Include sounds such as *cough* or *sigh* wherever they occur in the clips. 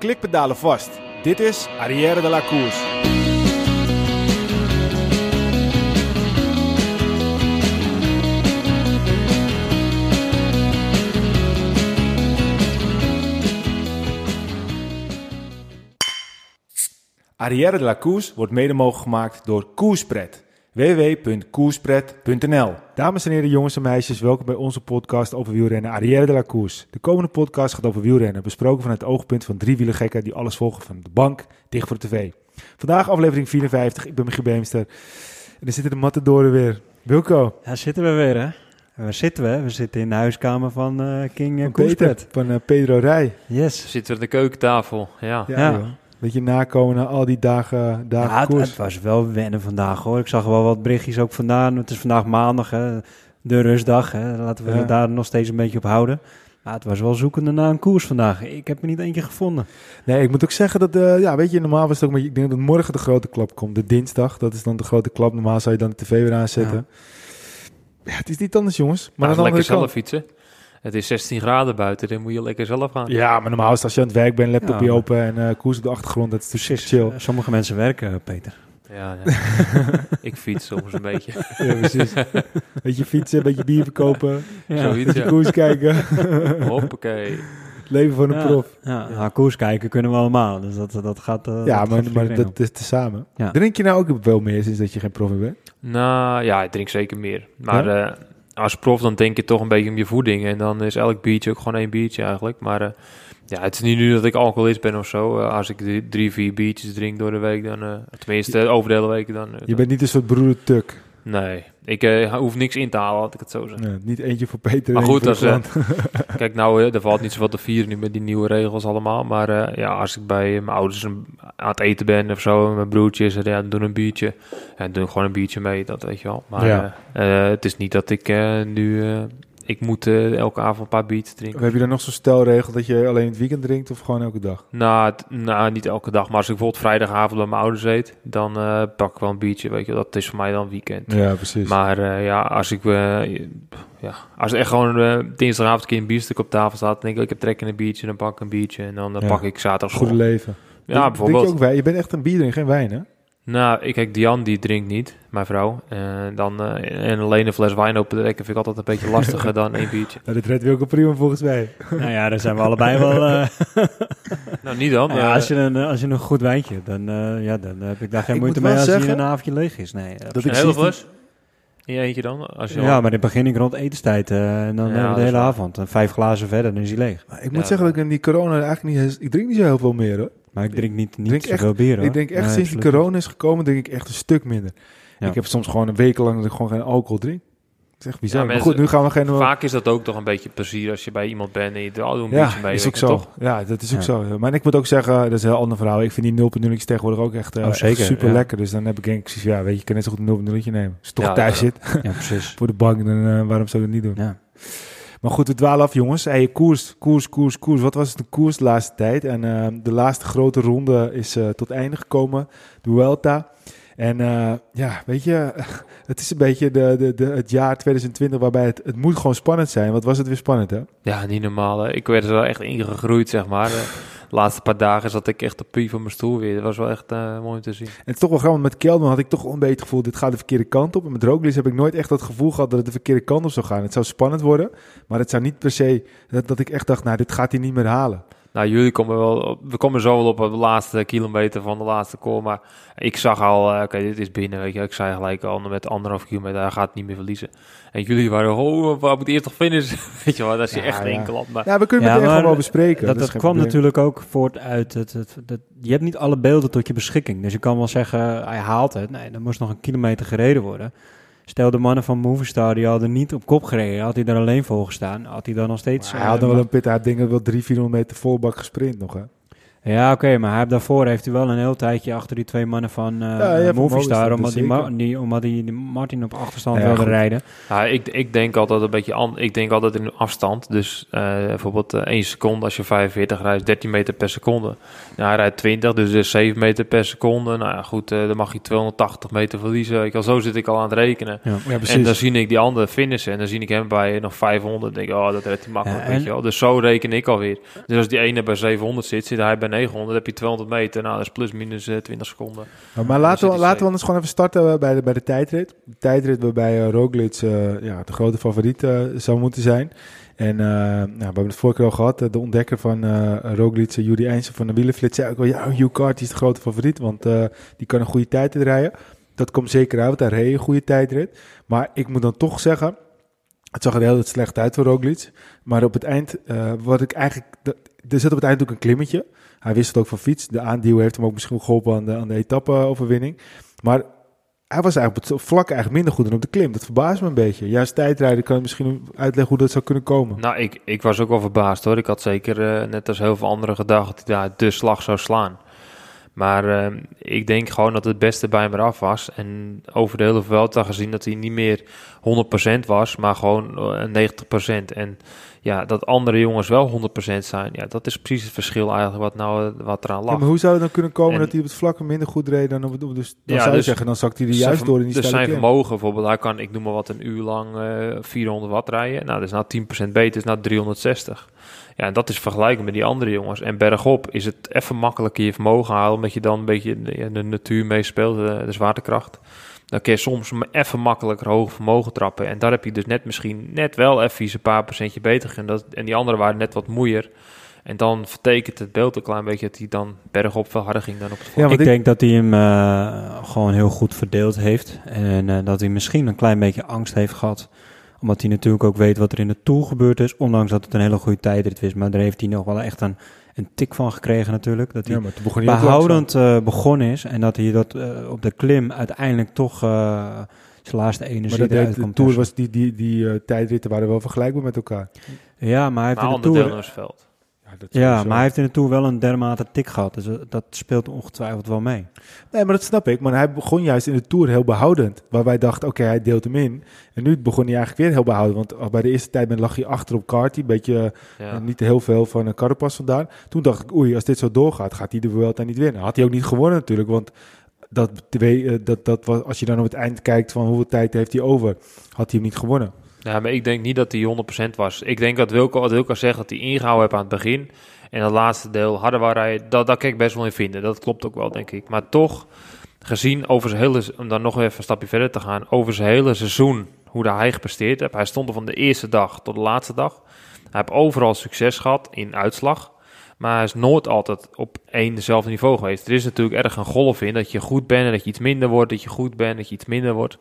klikpedalen vast. Dit is Arrière de la Course. Arrière de la Course wordt mede mogelijk gemaakt door Koerspret www.koerspret.nl Dames en heren, jongens en meisjes, welkom bij onze podcast over wielrennen Arrière de la Course. De komende podcast gaat over wielrennen, besproken vanuit het oogpunt van drie wielergekken die alles volgen van de bank dicht voor de tv. Vandaag aflevering 54, ik ben Michiel Beemster en er zitten de matadoren weer. Wilco. Ja, zitten we weer hè. Waar zitten we? We zitten in de huiskamer van uh, King van Koerspret. Van uh, Pedro Rij. Yes. We zitten aan de keukentafel, ja. Ja, ja. Beetje nakomen na al die dagen, dagen ja, koers. Het, het, was wel wennen vandaag hoor. Ik zag wel wat berichtjes ook vandaan. Het is vandaag maandag, hè. de rustdag. Hè. Laten we ja. daar nog steeds een beetje op houden. Maar het was wel zoekende naar een koers vandaag. Ik heb er niet eentje gevonden. Nee, ik moet ook zeggen dat, uh, ja, weet je, normaal was het ook, maar ik denk dat morgen de grote klap komt. De dinsdag, dat is dan de grote klap. Normaal zou je dan de tv weer aanzetten. Ja, ja het is niet anders, jongens. Maar dan lekker zelf fietsen. Het is 16 graden buiten, dan moet je lekker zelf gaan. Ja, maar normaal is als je aan het werk bent, laptopje ja, open en uh, koers op de achtergrond, dat is precies chill. Sommige mensen werken, Peter. Ja, ja. *laughs* ik fiets soms een beetje. *laughs* ja, precies. Beetje fietsen, een beetje bier verkopen, ja. Zoiets, beetje koers kijken. *laughs* Hoppakee. Leven van een ja, prof. Ja, ja. koers kijken kunnen we allemaal. Dus dat, dat gaat. Uh, ja, dat maar, gaat maar dat is tezamen. Ja. Drink je nou ook wel meer sinds dat je geen prof meer bent? Nou ja, ik drink zeker meer. Maar ja? uh, als prof dan denk je toch een beetje om je voeding. En dan is elk biertje ook gewoon één biertje eigenlijk. Maar uh, ja, het is niet nu dat ik alcoholist ben of zo. Uh, als ik drie, drie, vier biertjes drink door de week, dan uh, tenminste over de hele week. Dan, je bent niet een soort broeder Tuk. Nee, ik uh, hoef niks in te halen, had ik het zo. Nee, niet eentje voor Peter. Maar goed, als, uh, *laughs* kijk nou, uh, er valt niet zoveel te vieren nu met die nieuwe regels allemaal. Maar ja, als ik bij mijn ouders aan het eten ben of zo, mijn broertjes, ja, dan doen een biertje. Ja, doen gewoon een biertje mee, dat weet je wel. Maar ja. het is niet dat ik nu ik moet uh, elke avond een paar biertjes drinken. Heb je dan nog zo'n stelregel dat je alleen het weekend drinkt of gewoon elke dag? Nou, nou, niet elke dag. Maar als ik bijvoorbeeld vrijdagavond bij mijn ouders eet, dan uh, pak ik wel een biertje. Weet je, dat is voor mij dan weekend. Ja, precies. Maar uh, ja, als ik, ja, als echt gewoon dinsdagavond een keer een bierstuk op tafel staat, dan denk ik, ik heb trek in een biertje, dan pak ik een biertje en dan ja. pak ik zaterdag. Goede leven. Ja, bijvoorbeeld. Je, ook wijn? je bent echt een bier geen wijn, hè? Nou, ik kijk, Diane die drinkt niet, mijn vrouw. Uh, dan, uh, en alleen een fles wijn open trekken vind ik altijd een beetje *laughs* lastiger dan één biertje. Nou, dit redt Wilco prima volgens mij. nou ja, daar zijn we allebei wel... Uh... *laughs* nou, niet dan. Nou ja, als, je een, als je een goed wijntje, dan, ja, dan heb ik daar geen ik moeite mee als zeggen, je een avondje leeg is. Nee, dat ik een hele fles? In je eentje dan? Als je ja, al... maar dan begin ik rond etenstijd en dan ja, de hele avond. En vijf glazen verder, dan is hij leeg. Maar ik moet ja, zeggen dat ik in die corona eigenlijk niet... Ik drink niet zo heel veel meer, hoor. Maar ik drink niet, niet drink zoveel echt, bier, hoor. Ik denk echt, nee, sinds die corona is gekomen, drink ik echt een stuk minder. Ja. Ik heb soms gewoon een week lang dat ik gewoon geen alcohol drink. Het is echt bizar. Ja, maar goed, nu gaan we geen... Vaak is dat ook toch een beetje plezier als je bij iemand bent en je er al een ja, beetje mee. is ook zo. Toch? Ja, dat is ook zo. Maar ik moet ook zeggen, dat is een heel ander verhaal. Ik vind die 0.0 tegenwoordig ook echt, uh, oh, zeker, echt super ja. lekker. Dus dan heb ik denk ik, ja, weet je, je kan net zo goed een 0.0 nemen. Als je toch ja, thuis zit, ja, precies. *laughs* voor de bank, dan uh, waarom zou je dat niet doen? Ja. Maar goed, we dwalen af, jongens. Hey, koers, koers, koers, koers. Wat was het de koers de laatste tijd? En uh, de laatste grote ronde is uh, tot einde gekomen. De Vuelta. En uh, ja, weet je, *laughs* het is een beetje de, de, de, het jaar 2020 waarbij het, het moet gewoon spannend zijn. Wat was het weer spannend, hè? Ja, niet normaal. Ik werd er wel echt ingegroeid, zeg maar. De laatste paar dagen zat ik echt op pie van mijn stoel weer. Dat was wel echt uh, mooi om te zien. En het is toch wel grappig, met Kelderman had ik toch een beetje het gevoel, dit gaat de verkeerde kant op. En met Roglic heb ik nooit echt dat gevoel gehad dat het de verkeerde kant op zou gaan. Het zou spannend worden, maar het zou niet per se dat, dat ik echt dacht, nou, dit gaat hij niet meer halen. Nou, jullie komen wel, we komen zo wel op de laatste kilometer van de laatste call, maar ik zag al, uh, oké, okay, dit is binnen, weet je, ik zei gelijk al met anderhalf kilometer, hij gaat niet meer verliezen. En jullie waren, oh, waar moet eerst toch finishen? *laughs* weet je wel, dat is je ja, echt ja. enkel maar... Ja, we kunnen het ja, gewoon wel bespreken. Dat, dat, dat kwam natuurlijk ook voort uit, het, het, het, je hebt niet alle beelden tot je beschikking, dus je kan wel zeggen, hij haalt het, nee, dan moest nog een kilometer gereden worden. Stel de mannen van Movistar, die hadden niet op kop gereden. Had hij daar alleen voor gestaan, had hij dan nog steeds... Maar hij had nog wel een pit, hij had dingen wel 300, 400 meter volbak gesprint nog, hè? Ja, oké, okay, maar hij heeft daarvoor heeft hij wel een heel tijdje achter die twee mannen van uh, ja, Movistar, omdat, die, Ma die, omdat die, die Martin op achterstand ja, wilde goed. rijden. Ja, ik, ik denk altijd een beetje an, ik denk altijd in afstand. Dus uh, bijvoorbeeld uh, 1 seconde als je 45 rijdt, 13 meter per seconde. Nou, hij rijdt 20, dus is 7 meter per seconde. Nou ja, goed, uh, dan mag je 280 meter verliezen. Ik al, zo zit ik al aan het rekenen. Ja, en dan zie ik die andere finishen en dan zie ik hem bij nog 500. denk ik, oh, dat redt hij makkelijk, weet je wel. Dus zo reken ik alweer. Dus als die ene bij 700 zit, zit hij bij 900 heb je 200 meter. Nou, dat is plus minus eh, 20 seconden. Maar, maar laten, zit we, laten we safe. anders gewoon even starten eh, bij de, bij de tijdrit. De tijdrit waarbij eh, Roglic eh, ja, de grote favoriet eh, zou moeten zijn. En eh, nou, we hebben het vorige keer al gehad. eh, de ontdekker van eh Roglic, uh, Judy Eindsen van de Wielenflits, zei ook al... Ja, Hugh Carty is de grote favoriet, want eh, die kan een goede tijdrit rijden. Dat komt zeker uit, hij reed een goede tijdrit. Maar ik moet dan toch zeggen... Het zag er heel slecht uit voor Roglic. Maar op het eind, eh, wat ik eigenlijk... er zit op het eind ook een klimmetje. Hij wist het ook van fiets. De aanduw heeft hem ook misschien geholpen aan de, aan de etappe-overwinning. Maar hij was eigenlijk vlak eigenlijk minder goed dan op de klim. Dat verbaast me een beetje. Juist tijdrijden kan je misschien uitleggen hoe dat zou kunnen komen. Nou, ik, ik was ook wel verbaasd hoor. Ik had zeker, eh, net als heel veel anderen, gedacht dat hij daar de slag zou slaan. Maar eh, ik denk gewoon dat het beste bij hem eraf was. En over de hele Vuelta gezien dat hij niet meer 100% was, maar gewoon eh, 90%. En ja, dat andere jongens wel 100% zijn. Ja, dat is precies het verschil eigenlijk wat, nou, eh, wat eraan Ja, lag. maar hoe zou het dan kunnen komen En- dat hij op het vlak minder goed reed dan op het... op Dus dan Ja, zou je dus- zeggen, dan zakt hij er juist zijn door in die Dus zijn vermogen bijvoorbeeld, hij kan, ik noem maar wat, een uur lang eh 400 watt rijden. Nou, dat is nou 10% beter, is nou 360. Ja, en dat is vergelijkbaar met die andere jongens. En bergop is het even makkelijker je vermogen halen, omdat je dan een beetje de, de natuur meespeelt, de, de zwaartekracht. Dan kun je soms even makkelijker hoog vermogen trappen. En daar heb je dus net misschien net wel even een paar procentje beter. En, dat, en die anderen waren net wat moeier. En dan vertekent het beeld een klein beetje dat hij dan bergop veel harder ging dan op het vlak. Ja, want ik ik- denk dat hij hem eh, gewoon heel goed verdeeld heeft. En eh, dat hij misschien een klein beetje angst heeft gehad. Omdat hij natuurlijk ook weet wat er in de Tour gebeurd is. Ondanks dat het een hele goede tijdrit is. Maar daar heeft hij nog wel echt een, een tik van gekregen natuurlijk. Dat hij Ja, maar begon behoudend eh, begonnen is. En dat hij dat eh, op de klim uiteindelijk toch eh, zijn laatste Maar energie dat eruit deed, de komt Tour was die, die, die eh, tijdritten waren wel vergelijkbaar met elkaar. Ja, maar hij heeft Maar in de Tour... Ja, dat Ja, sowieso. maar hij heeft in de Tour wel een dermate tik gehad. Dus eh, dat speelt ongetwijfeld wel mee. Nee, maar dat snap ik. Maar hij begon juist in de Tour heel behoudend. Waar wij dachten, oké, hij deelt hem in. En nu begon hij eigenlijk weer heel behoudend. Want al bij de eerste tijd lag hij achter op Carty. Een beetje Ja. eh, niet heel veel van een Carapaz vandaan. Toen dacht ik, oei, als dit zo doorgaat, gaat hij de Vuelta niet winnen. Had hij ook niet gewonnen natuurlijk. Want dat, twee, eh, dat, dat was, als je dan op het eind kijkt van hoeveel tijd heeft hij over, had hij hem niet gewonnen. Ja, maar ik denk niet dat hij 100% was. Ik denk dat Wilco, wat Wilco zegt, dat hij ingehouden heeft aan het begin. En dat laatste deel harder waar hij, dat, dat kan ik best wel in vinden. Dat klopt ook wel, denk ik. Maar toch, gezien over zijn hele, om dan nog even een stapje verder te gaan, over zijn hele seizoen, hoe hij gepresteerd heeft. Hij stond er van de eerste dag tot de laatste dag. Hij heeft overal succes gehad in uitslag. Maar hij is nooit altijd op één dezelfde niveau geweest. Er is natuurlijk erg een golf in dat je goed bent en dat je iets minder wordt. Dat je goed bent, dat je iets minder wordt.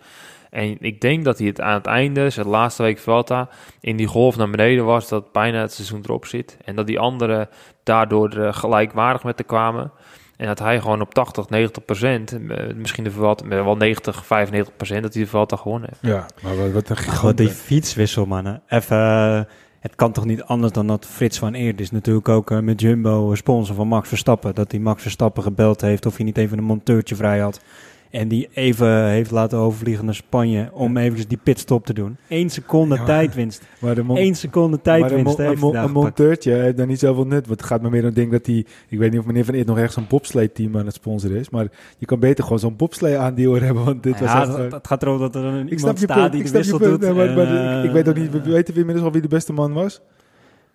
En ik denk dat hij het aan het einde, zijn laatste week Vuelta, in die golf naar beneden was, dat bijna het seizoen erop zit. En dat die anderen daardoor er gelijkwaardig met te kwamen. En dat hij gewoon op 80, 90 procent, eh, misschien de Vuelta, eh, wel 90, 95 procent, dat hij de Vuelta gewonnen heeft. Ja, maar wat, wat een gigant. die fietswissel, mannen. Even, eh, het kan toch niet anders dan dat Frits van Eert is natuurlijk ook eh, met Jumbo eh, sponsor van Max Verstappen. Dat hij Max Verstappen gebeld heeft of hij niet even een monteurtje vrij had. En die even heeft laten overvliegen naar Spanje om eventjes die pitstop te doen. Eén seconde Ja. tijdwinst. *laughs* Maar de Eén seconde maar een, tijdwinst mo- een, mo- monteurtje heeft daar niet zoveel nut. Want het gaat me meer om denk dat hij... Ik weet niet of meneer Van Eert nog ergens een bobsleeteam aan het sponsoren is. Maar je kan beter gewoon zo'n bobslee aandeelder hebben. Want dit was Ja, echt... dat, eh, dat gaat erover dat er een, ik snap iemand je staat punt. die Ik de snap je wissel punt. doet. Nee, maar, maar ik, ik weet ook niet... eh, Weten we inmiddels al wie de beste man was?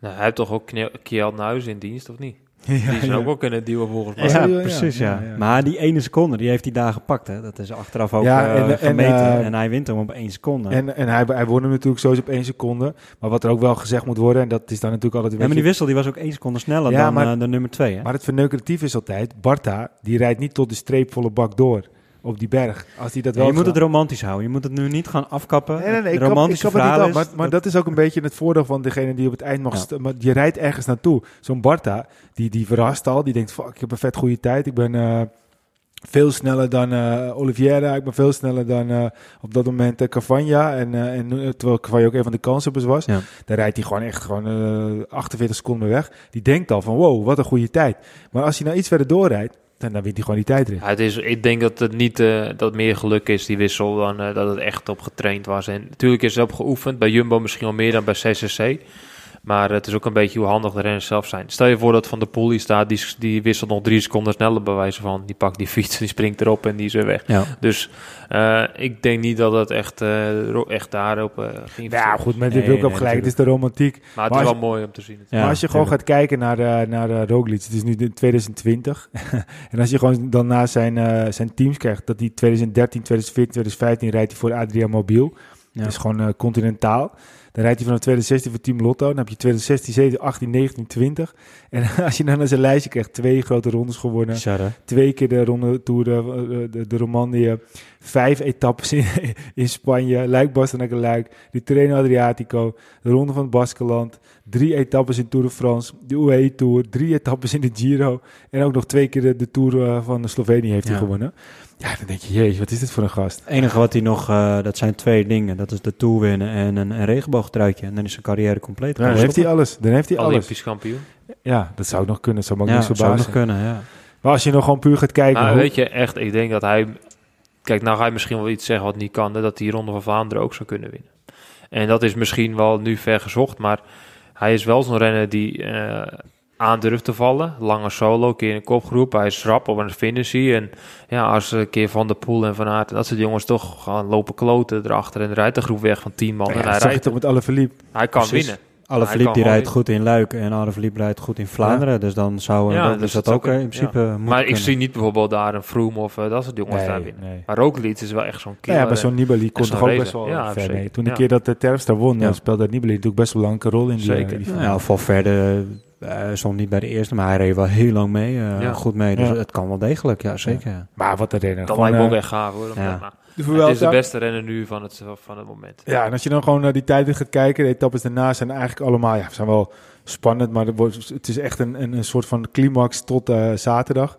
Nou, hij heeft toch ook Kjeld Nuis in dienst, of niet? Ja, Die zou ja. ook wel kunnen duwen volgens mij. Ja, precies, ja. Ja, ja. Maar die ene seconde, die heeft hij daar gepakt. Hè. Dat is achteraf ook Ja, eh, en- en, gemeten. eh, en hij wint hem op één seconde. En, en hij, hij won hem natuurlijk sowieso op één seconde. Maar wat er ook wel gezegd moet worden, en dat is dan natuurlijk altijd... ja, weet maar die wissel die was ook één seconde sneller Ja, dan maar- eh, de nummer twee. Hè? Maar het verneukeratief is altijd, Barta, die rijdt niet tot de streepvolle bak door op die berg. Als hij dat wel je moet het romantisch houden. Je moet het nu niet gaan afkappen. Nee, nee, nee, ik kap, ik romantische kap het niet verhaal af. is Maar, maar dat is ook een beetje het voordeel van degene die op het eind mag... Maar je rijdt ergens naartoe. Zo'n Barta, die, die verrast al. Die denkt, fuck, ik heb een vet goede tijd. Ik ben eh, veel sneller dan Oliveira. Ik ben veel sneller dan eh, op dat moment uh, Cavagna. En, en terwijl Cavagna ook een van de kanshebbers was. Ja. Dan rijdt hij gewoon echt gewoon eh 48 seconden weg. Die denkt al van, wow, wat een goede tijd. Maar als hij nou iets verder doorrijdt, dan, dan wint die tijdrit. Ja, het is, ik denk dat het niet eh, dat meer geluk is, die wissel, dan eh, dat het echt op getraind was. En natuurlijk is het op geoefend, bij Jumbo misschien wel meer dan bij CCC. Maar het is ook een beetje hoe handig de renners zelf zijn. Stel je voor dat Van de Poel die staat, die, die wisselt nog drie seconden sneller bij wijze van. Die pakt die fiets, die springt erop en die is weer weg. Ja. Dus eh, ik denk niet dat het echt, eh, echt daarop uh, ging. Ja, goed, met dit Nee, wil ik ook gelijk. Het is de romantiek. Maar het Maar is wel mooi om te zien. Ja, maar als je gewoon gaat kijken naar, eh naar eh, Roglic, het is nu de 2020. *laughs* en als je gewoon dan na zijn, eh, zijn teams krijgt, dat hij 2013, 2014, 2015 rijdt hij voor Adria Mobiel. Ja. Dat is gewoon eh, continentaal. Dan rijdt hij vanaf 2016 voor Team Lotto. Dan heb je 2016, 17, 18, 19, 20. En *laughs* als je dan naar zijn lijstje krijgt, twee grote rondes gewonnen. Twee keer de ronde Tour de, de, de Romandie. Vijf etappes in, *laughs* in Spanje. Luik, Bastenaken, Luik. De Tirreno Adriatico. De ronde van het Baskeland. Drie etappes in Tour de France. De UAE Tour. Drie etappes in de Giro. En ook nog twee keer de, de Tour eh, van Slovenië heeft hij gewonnen. Ja, dan denk je, jeetje, wat is dit voor een gast? Het enige wat hij nog, eh, dat zijn twee dingen. Dat is de Tour winnen en een, een regenboogtruitje. En dan is zijn carrière compleet. Dan heeft hij alles. Dan heeft hij alles. Olympisch kampioen. Ja, dat zou ook nog kunnen. Dat zou me ook ja, niet zou verbazen. nog kunnen, ja. Maar als je nog gewoon puur gaat kijken... Hoe- weet je, echt, ik denk dat hij... Kijk, nou ga je misschien wel iets zeggen wat niet kan. hè, Dat hij Ronde van Vlaanderen ook zou kunnen winnen. En dat is misschien wel nu ver gezocht. Maar hij is wel zo'n renner die eh aandurft te vallen. Lange solo, een keer in een kopgroep. Hij is rap op een finissie. En ja, als een keer Van der Poel en Van Aert... Dat soort jongens toch gaan lopen kloten erachter. En rijdt de groep weg van 10 man. Ja, en hij, rijdt, toch met alle verliep. hij kan precies. winnen. Alle kan die rijdt goed in Luik en Alle Philippe rijdt goed in Vlaanderen. Dus dan zou Ja, ja, dan dus is dat dat ook eh, in principe moeten Maar ik kunnen. zie niet bijvoorbeeld daar een Froome of eh, dat soort jongens daar winnen. nee. Maar Roglic is wel echt zo'n Ja, killer. ja, maar zo'n Nibali kon toch ook best wel Ja, ver mee. Toen de Ja. keer dat de Terpstra won, Ja. ja. speelde Nibali natuurlijk best wel een belangrijke rol in die, Zeker. eh, die Nou finale. ja, Valverde eh stond niet bij de eerste, maar hij reed wel heel lang mee. eh, Ja. Goed mee, dus Ja. het kan wel degelijk, ja zeker. Ja. Maar wat een renner. Dat lijkt me ook eh, echt gaaf hoor. ja. Maar de het is de beste renner nu van het, van het moment. Ja, en als je dan gewoon naar die tijden gaat kijken, de etappes daarna zijn eigenlijk allemaal, ja, zijn wel spannend, maar wordt, het is echt een, een, een soort van climax tot eh, zaterdag.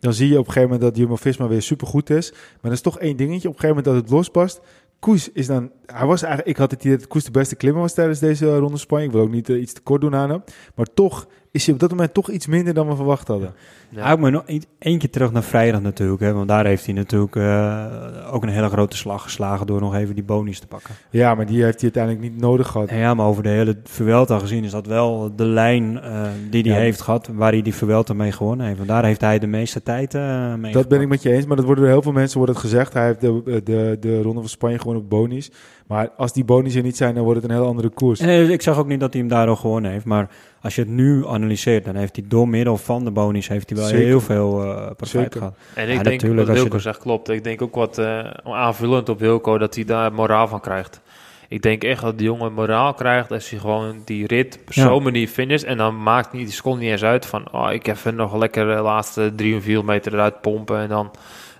Dan zie je op een gegeven moment dat Jumbo-Visma weer supergoed is. Maar er is toch één dingetje, op een gegeven moment dat het lospast. Koes is dan, hij was eigenlijk, ik had het idee dat Koes de beste klimmer was tijdens deze ronde Spanje. Ik wil ook niet eh, iets te kort doen aan hem. Maar toch is hij op dat moment toch iets minder dan we verwacht hadden. Ja. Hij moet nog één- één keer terug naar vrijdag natuurlijk, hè, want daar heeft hij natuurlijk eh, ook een hele grote slag geslagen door nog even die bonies te pakken. Ja, maar die heeft hij uiteindelijk niet nodig gehad. En ja, maar over de hele Vuelta gezien is dat wel de lijn eh, die hij Ja. heeft gehad, waar hij die Vuelta mee gewonnen heeft. Want daar heeft hij de meeste tijd eh mee Dat ben ik met je eens, maar dat wordt door heel veel mensen wordt het gezegd. Hij heeft de, de, de Ronde van Spanje gewoon op bonies. Maar als die bonies er niet zijn, dan wordt het een heel andere koers. Nee, ik zag ook niet dat hij hem daardoor gewonnen heeft, maar als je het nu analyseert, dan heeft hij door middel van de bonies heeft hij wel Zeker. heel veel eh profijt gehad. En Ja, ik denk natuurlijk, wat als je Wilco de- zegt klopt. Ik denk ook wat eh, aanvullend op Wilco dat hij daar moraal van krijgt. Ik denk echt dat die jongen moraal krijgt als hij gewoon die rit op Ja. zo'n manier finisht. En dan maakt niet die seconde niet eens uit van oh, ik even nog lekker de laatste drie of vier meter eruit pompen. En dan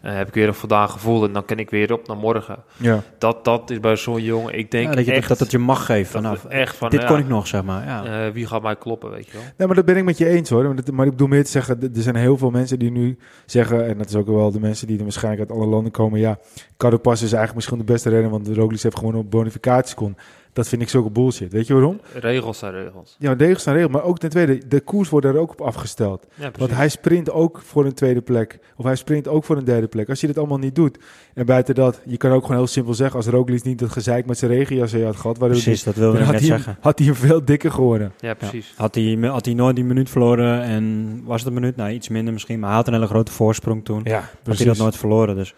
eh, heb ik weer een voldaan gevoel en dan kan ik weer op naar morgen. Ja. Dat, dat is bij zo'n jongen, ik denk Ja, dat, je, echt dat het je mag geven vanaf. echt van dit ja, kon ik nog, zeg maar. Ja. eh, wie gaat mij kloppen, weet je wel. Nee, maar dat ben ik met je eens hoor. Maar, dat- maar ik bedoel meer te zeggen, er zijn heel veel mensen die nu zeggen, en dat is ook wel de mensen die er waarschijnlijk uit alle landen komen, ja, Carapaz is eigenlijk misschien de beste renner, want de Roglic heeft gewoon op bonificaties kon. Dat vind ik zulke bullshit. Weet je waarom? Regels zijn regels. Ja, regels zijn regels, maar ook ten tweede, de koers wordt er ook op afgesteld. Ja, precies. Want hij sprint ook voor een tweede plek. Of hij sprint ook voor een derde plek. Als je dit allemaal niet doet. En buiten dat, je kan ook gewoon heel simpel zeggen... als Roglic niet dat gezeik met zijn regenjas had gehad... waardoor Precies, dat wilde ik had net hij, hem, zeggen. had hij hem veel dikker geworden. ja, precies. Had hij, had hij nooit die minuut verloren en was het een minuut? Nou, iets minder misschien, maar hij had een hele grote voorsprong toen. Ja, had hij dat nooit verloren, dus...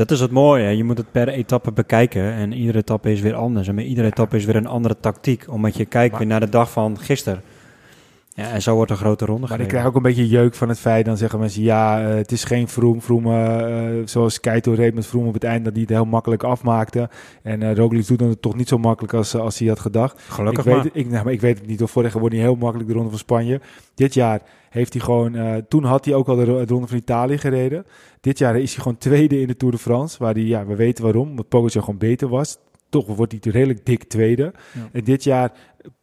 Dat is het mooie, je moet het per etappe bekijken en iedere etappe is weer anders. En met iedere etappe is weer een andere tactiek, omdat je kijkt Maar- weer naar de dag van gisteren. Ja, en zo wordt een grote ronde Maar ik krijg ook een beetje jeuk van het feit... dan zeggen mensen, ja, eh, het is geen Vroom. Vroom, eh, eh, zoals Keito reed met Vroom op het eind... dat hij het heel makkelijk afmaakte. En eh Roglic doet het toch niet zo makkelijk als, als hij had gedacht. Gelukkig ik maar. weet, ik, nou, maar ik weet het niet. Of vorig jaar wordt hij heel makkelijk de Ronde van Spanje. Dit jaar heeft hij gewoon... eh, toen had hij ook al de, ro- de Ronde van Italië gereden. Dit jaar is hij gewoon tweede in de Tour de France. Waar hij, ja, we weten waarom. Omdat Pogacar gewoon beter was. Toch wordt hij redelijk dik tweede. Ja. En dit jaar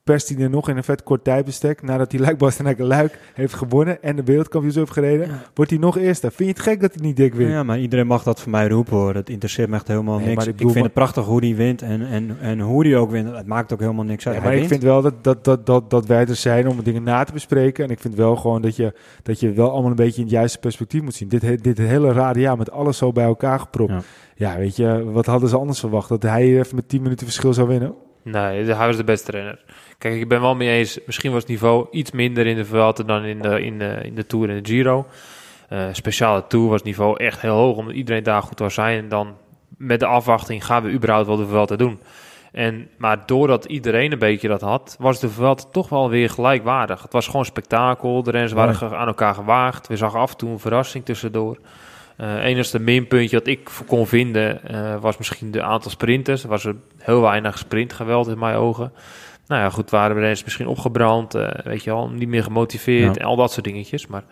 perst hij er nog in een vet kort tijdbestek. Nadat hij Luik Bastenaken Luik heeft gewonnen. En de wereldkampioenschap heeft gereden. Ja. Wordt hij nog eerste. Vind je het gek dat hij niet dik wint? Ja, maar iedereen mag dat voor mij roepen hoor. Dat interesseert me echt helemaal Nee, niks. maar ik Ik, vind maar- het prachtig hoe die wint en, en, en hoe die ook wint. Het maakt ook helemaal niks uit. Ja, Hij maar ik wint. vind wel dat, dat, dat, dat, dat wij er zijn om dingen na te bespreken. En ik vind wel gewoon dat je, dat je wel allemaal een beetje in het juiste perspectief moet zien. Dit, dit hele rare jaar met alles zo bij elkaar gepropt. Ja. Ja. weet je, wat hadden ze anders verwacht? Dat hij even met 10 minuten verschil zou winnen? Nee, de- hij was de beste renner. Kijk, ik ben wel mee eens. Misschien was het niveau iets minder in de Vuelta dan in de, in de, in de Tour en de Giro. Eh speciale Tour was het niveau echt heel hoog, omdat iedereen daar goed was zijn. En dan met de afwachting gaan we überhaupt wel de Vuelta doen. En, maar doordat iedereen een beetje dat had, was de Vuelta toch wel weer gelijkwaardig. Het was gewoon spektakel. De renners waren aan elkaar gewaagd. We zagen af en toe een verrassing tussendoor. Eh enigste minpuntje dat ik kon vinden eh, was misschien de aantal sprinters. Er was er heel weinig sprintgeweld in mijn ogen. Nou ja, goed, waren de renners misschien opgebrand, eh, weet je wel, niet meer gemotiveerd Ja. en al dat soort dingetjes. Maar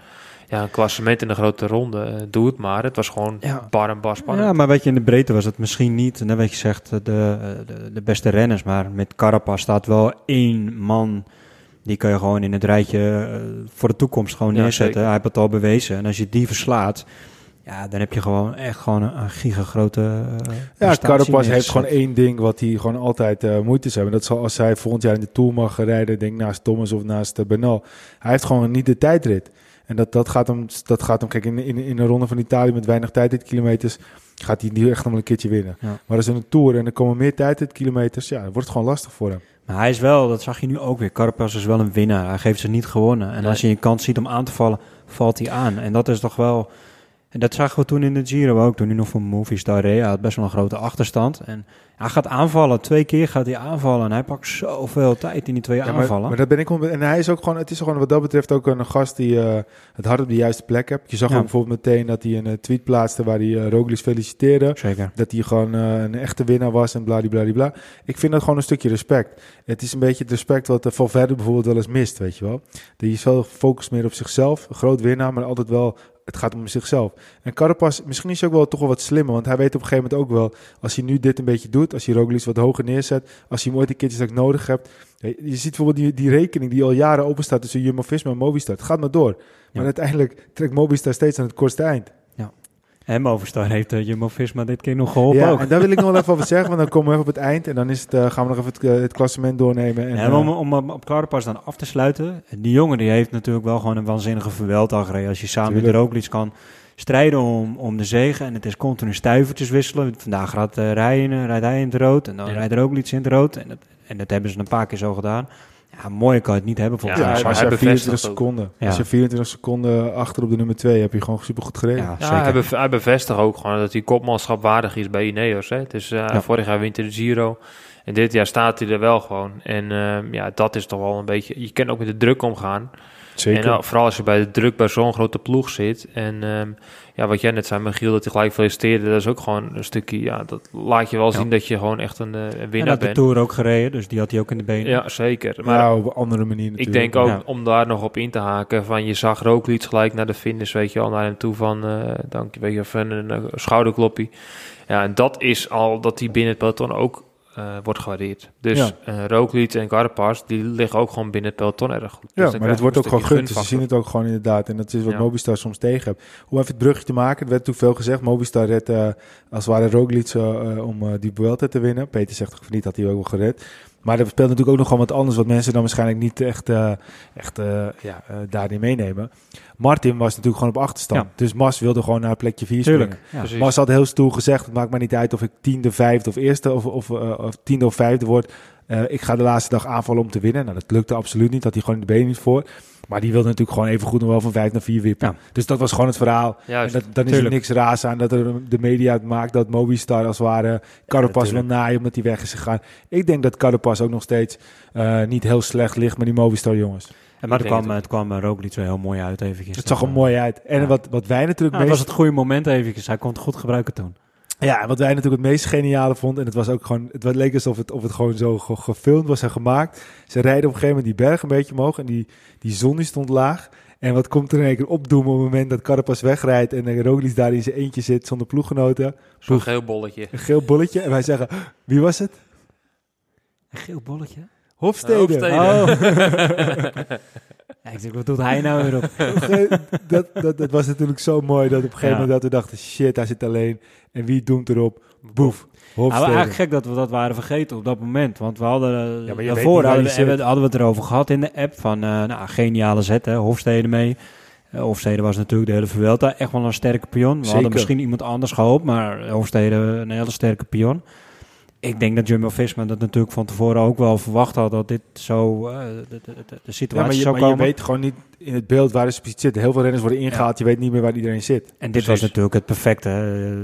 ja, een klassement in de grote ronde, doe het maar. Het was gewoon Ja. bar en bar spannend. Ja, maar weet je, in de breedte was het misschien niet, net wat je zegt, de, de, de beste renners. Maar met Carapaz staat wel één man, die kan je gewoon in het rijtje voor de toekomst gewoon Ja, neerzetten. zeker. Hij heeft het al bewezen. En als je die verslaat, ja, dan heb je gewoon echt gewoon een, een gigagrote uh, Ja, Carapaz heeft gewoon één ding wat hij gewoon altijd eh, moeite is hebben. Dat zal als hij volgend jaar in de Tour mag rijden, denk naast Thomas of naast uh, Bernal. Hij heeft gewoon niet de tijdrit. En dat, dat, gaat hem, dat gaat hem, kijk, in, in, in een ronde van Italië met weinig tijdritkilometers gaat hij die echt nog wel een keertje winnen. Ja. Maar als in een Tour en er komen meer tijdritkilometers, ja, dan wordt het gewoon lastig voor hem. Maar hij is wel, dat zag je nu ook weer, Carapaz is wel een winnaar. Hij geeft ze niet gewonnen. En Nee. als je een kans ziet om aan te vallen, valt hij aan. En dat is toch wel... En dat zagen we toen in de Giro ook, toen hij nog voor Movistar reed. Hij had best wel een grote achterstand. En hij gaat aanvallen, twee keer gaat hij aanvallen. En hij pakt zoveel tijd in die twee Ja, maar, aanvallen. maar dat ben ik En hij is ook gewoon, het is gewoon wat dat betreft ook een gast die eh, het hart op de juiste plek hebt. Je zag Ja. ook bijvoorbeeld meteen dat hij een eh, tweet plaatste waar hij uh, Roglic feliciteerde. Zeker. Dat hij gewoon een echte winnaar was en bladibladibla. Ik vind dat gewoon een stukje respect. Het is een beetje het respect wat de Valverde bijvoorbeeld wel eens mist, weet je wel. Die is wel gefocust meer op zichzelf. Een groot winnaar, maar altijd wel... Het gaat om zichzelf. En Carapaz, misschien is hij ook wel toch wel wat slimmer. Want hij weet op een gegeven moment ook wel... Als hij nu dit een beetje doet, als hij Roglic wat hoger neerzet... Als hij hem ooit een keertje straks nodig hebt... Je ziet bijvoorbeeld die, die rekening die al jaren open staat tussen Jumbo-Visma en Movistar. Het gaat maar door. Maar Ja. uiteindelijk trekt Movistar steeds aan het kortste eind. En Movistar heeft uh, Jumbo-Visma dit keer nog geholpen ja, ook. en daar wil ik nog wel even over zeggen, want dan komen we even op het eind. En dan is het, uh, gaan we nog even het, uh, het klassement doornemen. En, en om, om, om op Carapaz dan af te sluiten. Die jongen die heeft natuurlijk wel gewoon een waanzinnige verwelddag gereden. Als je samen Tuurlijk. met Roglic kan strijden om, om de zegen. En het is continu stuivertjes wisselen. Vandaag gaat, uh, rijden, rijdt hij in het rood en dan ja. rijdt Roglic in het rood. En dat, en dat hebben ze een paar keer zo gedaan. Ja, mooi kan het niet hebben volgens ja, mij. als je 24 seconden, ja. als je 24 seconden achter op de nummer 2 heb je gewoon super goed gereden. Ja, ja hij, bev hij, bevestigt ook gewoon dat hij kopmanschap waardig is bij Ineos. Hè. Het is, uh, ja. vorig jaar wint hij de Giro en dit jaar staat hij er wel gewoon. En uh, ja, dat is toch wel een beetje. Je kan ook met de druk omgaan. Zeker. En vooral als je bij de druk bij zo'n grote ploeg zit. En um, ja, wat jij net zei, Michiel, dat hij gelijk feliciteerde. Dat is ook gewoon een stukje, ja, dat laat je wel zien ja. dat je gewoon echt een, uh, een winnaar had bent. de Tour ook gereden, dus die had hij ook in de benen. Ja, zeker. Maar ja, op een andere manier natuurlijk. Ik denk ook, ja. om daar nog op in te haken, van je zag Roglic gelijk naar de finish, weet je al, naar hem toe van, uh, dank je, weet je, van een uh, schouderkloppie. Ja, en dat is al, dat hij binnen het peloton ook uh, wordt gewaardeerd. Dus ja. uh, Roglic en Carapaz, die liggen ook gewoon binnen het peloton erg goed. Ja, dus maar het wordt ook gewoon gegund. Dus je ziet het ook gewoon inderdaad. En dat is wat ja. Mobistar soms tegen hebt. Om even het brugje te maken, er werd natuurlijk veel gezegd. Mobistar redt uh, als het ware Roglic om die Vuelta te winnen. Peter zegt toch niet dat hij ook wel gered. Maar er speelt natuurlijk ook nog gewoon wat anders, wat mensen dan waarschijnlijk niet echt, uh, echt uh, ja, uh, daarin meenemen. Martin was natuurlijk gewoon op achterstand. Ja. Dus Mas wilde gewoon naar plekje 4 springen. Ja. Mas had heel stoer gezegd, het maakt maar niet uit of ik tiende, vijfde of eerste of, of, of tiende of vijfde word. Ik ga de laatste dag aanvallen om te winnen. Nou, dat lukte absoluut niet, dat hij gewoon de benen niet voor. Maar die wilde natuurlijk gewoon even goed nog wel van 5 naar 4 wippen. Ja. Dus dat was gewoon het verhaal. Juist, en dat, dan is er niks raars aan dat er de media het maakt dat Movistar als het ware Carapaz wil naaien omdat hij weg is gegaan. Ik denk dat Carapaz ook nog steeds uh, niet heel slecht ligt met die Movistar jongens. En maar het kwam, het kwam Roglic wel heel mooi uit eventjes. Het zag er mooi uit. En ja. wat, wat wij natuurlijk... Nou, meest... was het goede moment eventjes. Hij kon het goed gebruiken toen. Ja, en wat wij natuurlijk het meest geniale vonden, en het was ook gewoon, het leek alsof het, of het gewoon zo ge gefilmd was en gemaakt. Ze rijden op een gegeven moment die berg een beetje omhoog en die, die zon die stond laag. En wat komt er in één keer opdoemen op het moment dat Carapaz wegrijdt en Roglic daar in zijn eentje zit zonder ploeggenoten. Zo'n geel bolletje. Een geel bolletje. En wij zeggen, wie was het? Een geel bolletje? Hofstede. Hofstede. Oh. *laughs* ja, ik zeg, wat doet hij nou weer op? *laughs* dat, dat, dat was natuurlijk zo mooi dat op een gegeven ja. moment dat we dachten, shit, hij zit alleen. En wie doemt erop? Boef. Nou, eigenlijk gek dat we dat waren vergeten op dat moment. Want we hadden ja, daarvoor hadden we, hadden we het erover gehad in de app van uh, nou, geniale zet, hè, Hofstede mee. Uh, Hofstede was natuurlijk de hele Vuelta echt wel een sterke pion. We Zeker. hadden misschien iemand anders gehoopt, maar Hofstede een hele sterke pion. Ik denk dat Jumbo-Visma dat natuurlijk van tevoren ook wel verwacht had dat dit zo uh, de, de, de, de, Ja, situatie maar, je, zou maar komen. je weet gewoon niet in het beeld waar ze precies zitten. Heel veel renners worden ingehaald, je weet niet meer waar iedereen zit. En dit Precies. was natuurlijk het perfecte.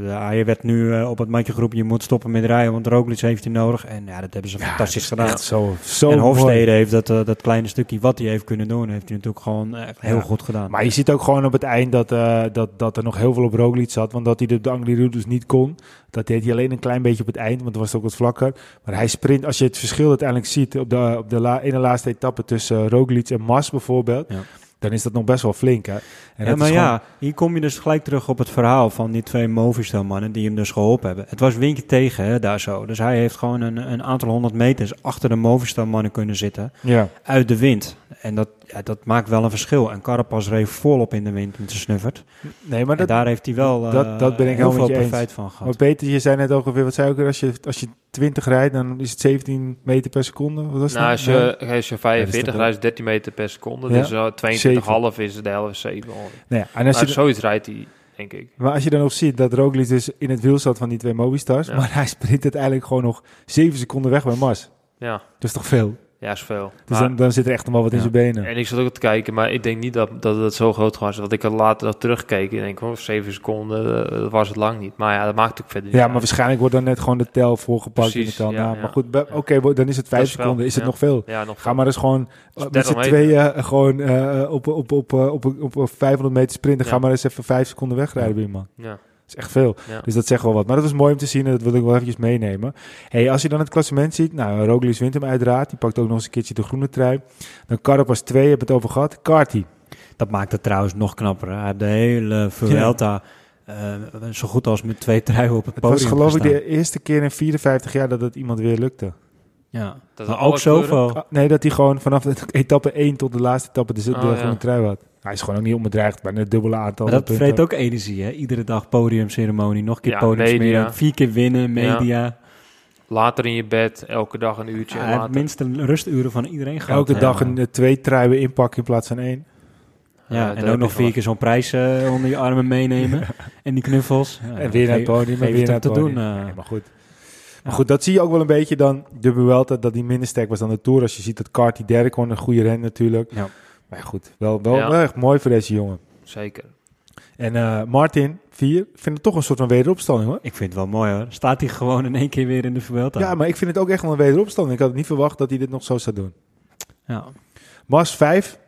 Ja, je werd nu eh, op het mandje groep, je moet stoppen met rijden, want Roglic heeft je nodig. En ja, dat hebben ze fantastisch gedaan. Zo, zo en mooi. Hofstede heeft dat, eh, dat kleine stukje wat hij heeft kunnen doen, heeft hij natuurlijk gewoon echt heel Ja. goed gedaan. Maar je ziet ook gewoon op het eind dat, eh, dat, dat er nog heel veel op Roglic zat. Want dat hij de, Angliru dus niet kon. Dat deed hij alleen een klein beetje op het eind, want het was ook wat vlakker. Maar hij sprint, als je het verschil uiteindelijk ziet op de, op de la, ene laatste etappe tussen eh, Roglic en Mas bijvoorbeeld. Ja. Dan is dat nog best wel flink. Hè? En ja, dat maar is ja, hier kom je dus gelijk terug op het verhaal van die twee Movistar-mannen die hem dus geholpen hebben. Het was windje tegen hè, daar zo. Dus hij heeft gewoon een, een aantal honderd meters achter de Movistar-mannen kunnen zitten. gewoon- ja. Uit de wind. En dat, ja, dat maakt wel een verschil. En Carapaz reed volop in de wind met zijn snuffert. Nee, maar en dat, daar heeft hij wel eh, dat- dat ben ik heel veel eens. profijt van gehad. maar Peter, je zei net ongeveer, wat zei ik als je, als je 20 rijdt, dan is het 17 meter per seconde. Wat was Nou, het? als je, als je 45 toch rijdt, is 13 meter per seconde. Ja. Dus uh, 22,5 is de helft 7. Nee, en als Maar je, zoiets rijdt hij, denk ik. Maar als je dan nog ziet dat Roglic dus in het wiel zat van die twee Mobistars, Ja. maar hij sprint uiteindelijk gewoon nog 7 seconden weg bij Mars. Ja, Dat is toch veel? Ja, is veel. Dus Maar- dan, dan zit er echt nog wel wat in zijn benen. En ik zat ook te kijken, maar ik denk niet dat, dat het zo groot was. Want ik had later nog teruggekeken en denk, oh, 7 seconden, eh, dat was het lang niet. Maar ja, dat maakt ook verder Ja, maar uit. waarschijnlijk wordt dan net gewoon de tel voorgepakt in de tel. ja, ja. Maar goed, oké, dan is het 5 Dat is wel, seconden. Is het nog veel? Ja, nog Ga maar eens gewoon eh, met 30 z'n tweeën eh, gewoon op, op, op, op, op, op 500 meter sprinten. Ga maar eens even 5 seconden wegrijden bij iemand. Ja, is echt veel. ja. Dus dat zegt wel wat. Maar dat was mooi om te zien en dat wil ik wel eventjes meenemen. Hey, als je dan het klassement ziet, nou, Roglic wint hem uiteraard. Die pakt ook nog eens een keertje de groene trui. Dan Carapaz 2, heb het over gehad. Carty. Dat maakt het trouwens nog knapper. hè. Hij heeft de hele Vuelta eh, zo goed als met twee truien op het, Het podium was geloof ik de eerste keer in 54 jaar dat het iemand weer lukte. Ja, Dat maar ook zoveel. Ah, nee, dat hij gewoon vanaf de *laughs* etappe 1 tot de laatste etappe de, de Oh, groene ja. trui had. Hij is gewoon ook niet onbedreigd bij een dubbele aantal Maar dat punten. vreet ook energie, hè? Iedere dag podiumceremonie, nog een keer Ja, podiumceremonie, media. vier keer winnen, media. Later in je bed, elke dag een uurtje. Ja, later. minste rusturen van iedereen gehad. Elke dag een eh, twee truien inpakken in plaats van één. Ja, Ja, en ook nog vier keer zo'n prijs eh, onder je armen meenemen. *laughs* en die knuffels. Ja, en weer naar het podium. En weer het naar het te podium. doen. eh. Nee, maar goed. Maar goed, dat zie je ook wel een beetje dan de Vuelta, dat die minder sterk was dan de Tour. Als je ziet dat Carty derde kon, een goede ren natuurlijk. Ja. Maar ja, goed, wel, wel, Ja. wel echt mooi voor deze jongen. Zeker. En eh, Martin, vier, ik vind het toch een soort van wederopstanding hoor. Ik vind het wel mooi hoor. Staat hij gewoon in één keer weer in de Vuelta. Ja, maar ik vind het ook echt wel een wederopstanding. Ik had het niet verwacht dat hij dit nog zo zou doen. Ja. Mas 5.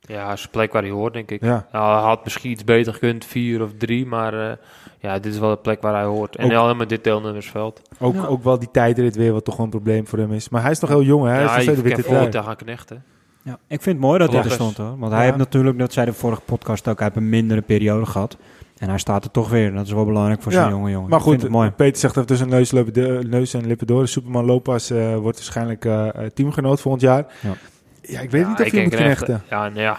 Ja, is een plek waar hij hoort, denk ik. Ja. Nou, hij had misschien iets beter gekund, vier of drie, maar eh, ja, dit is wel de plek waar hij hoort. En Ook- helemaal met dit deelnemersveld. Ook, Ja. ook wel die tijdrit weer, wat toch gewoon een probleem voor hem is. Maar hij is nog heel jong, hè? Hij ja, is nog steeds de witte trui. knechten. Ja, ik vind het mooi dat hij er stond hoor. Want Ja. hij heeft natuurlijk, dat zei de vorige podcast ook, hij heeft een mindere periode gehad. En hij staat er toch weer. Dat is wel belangrijk voor Ja, zo'n jonge jongen. Maar goed, het mooi. Peter zegt even tussen neus, neus en lippen door. Superman Lopez eh, wordt waarschijnlijk eh, eh, teamgenoot volgend jaar. Ja. Ja, ik weet Ja, niet of ik je moet knechten. Ja, nou ja.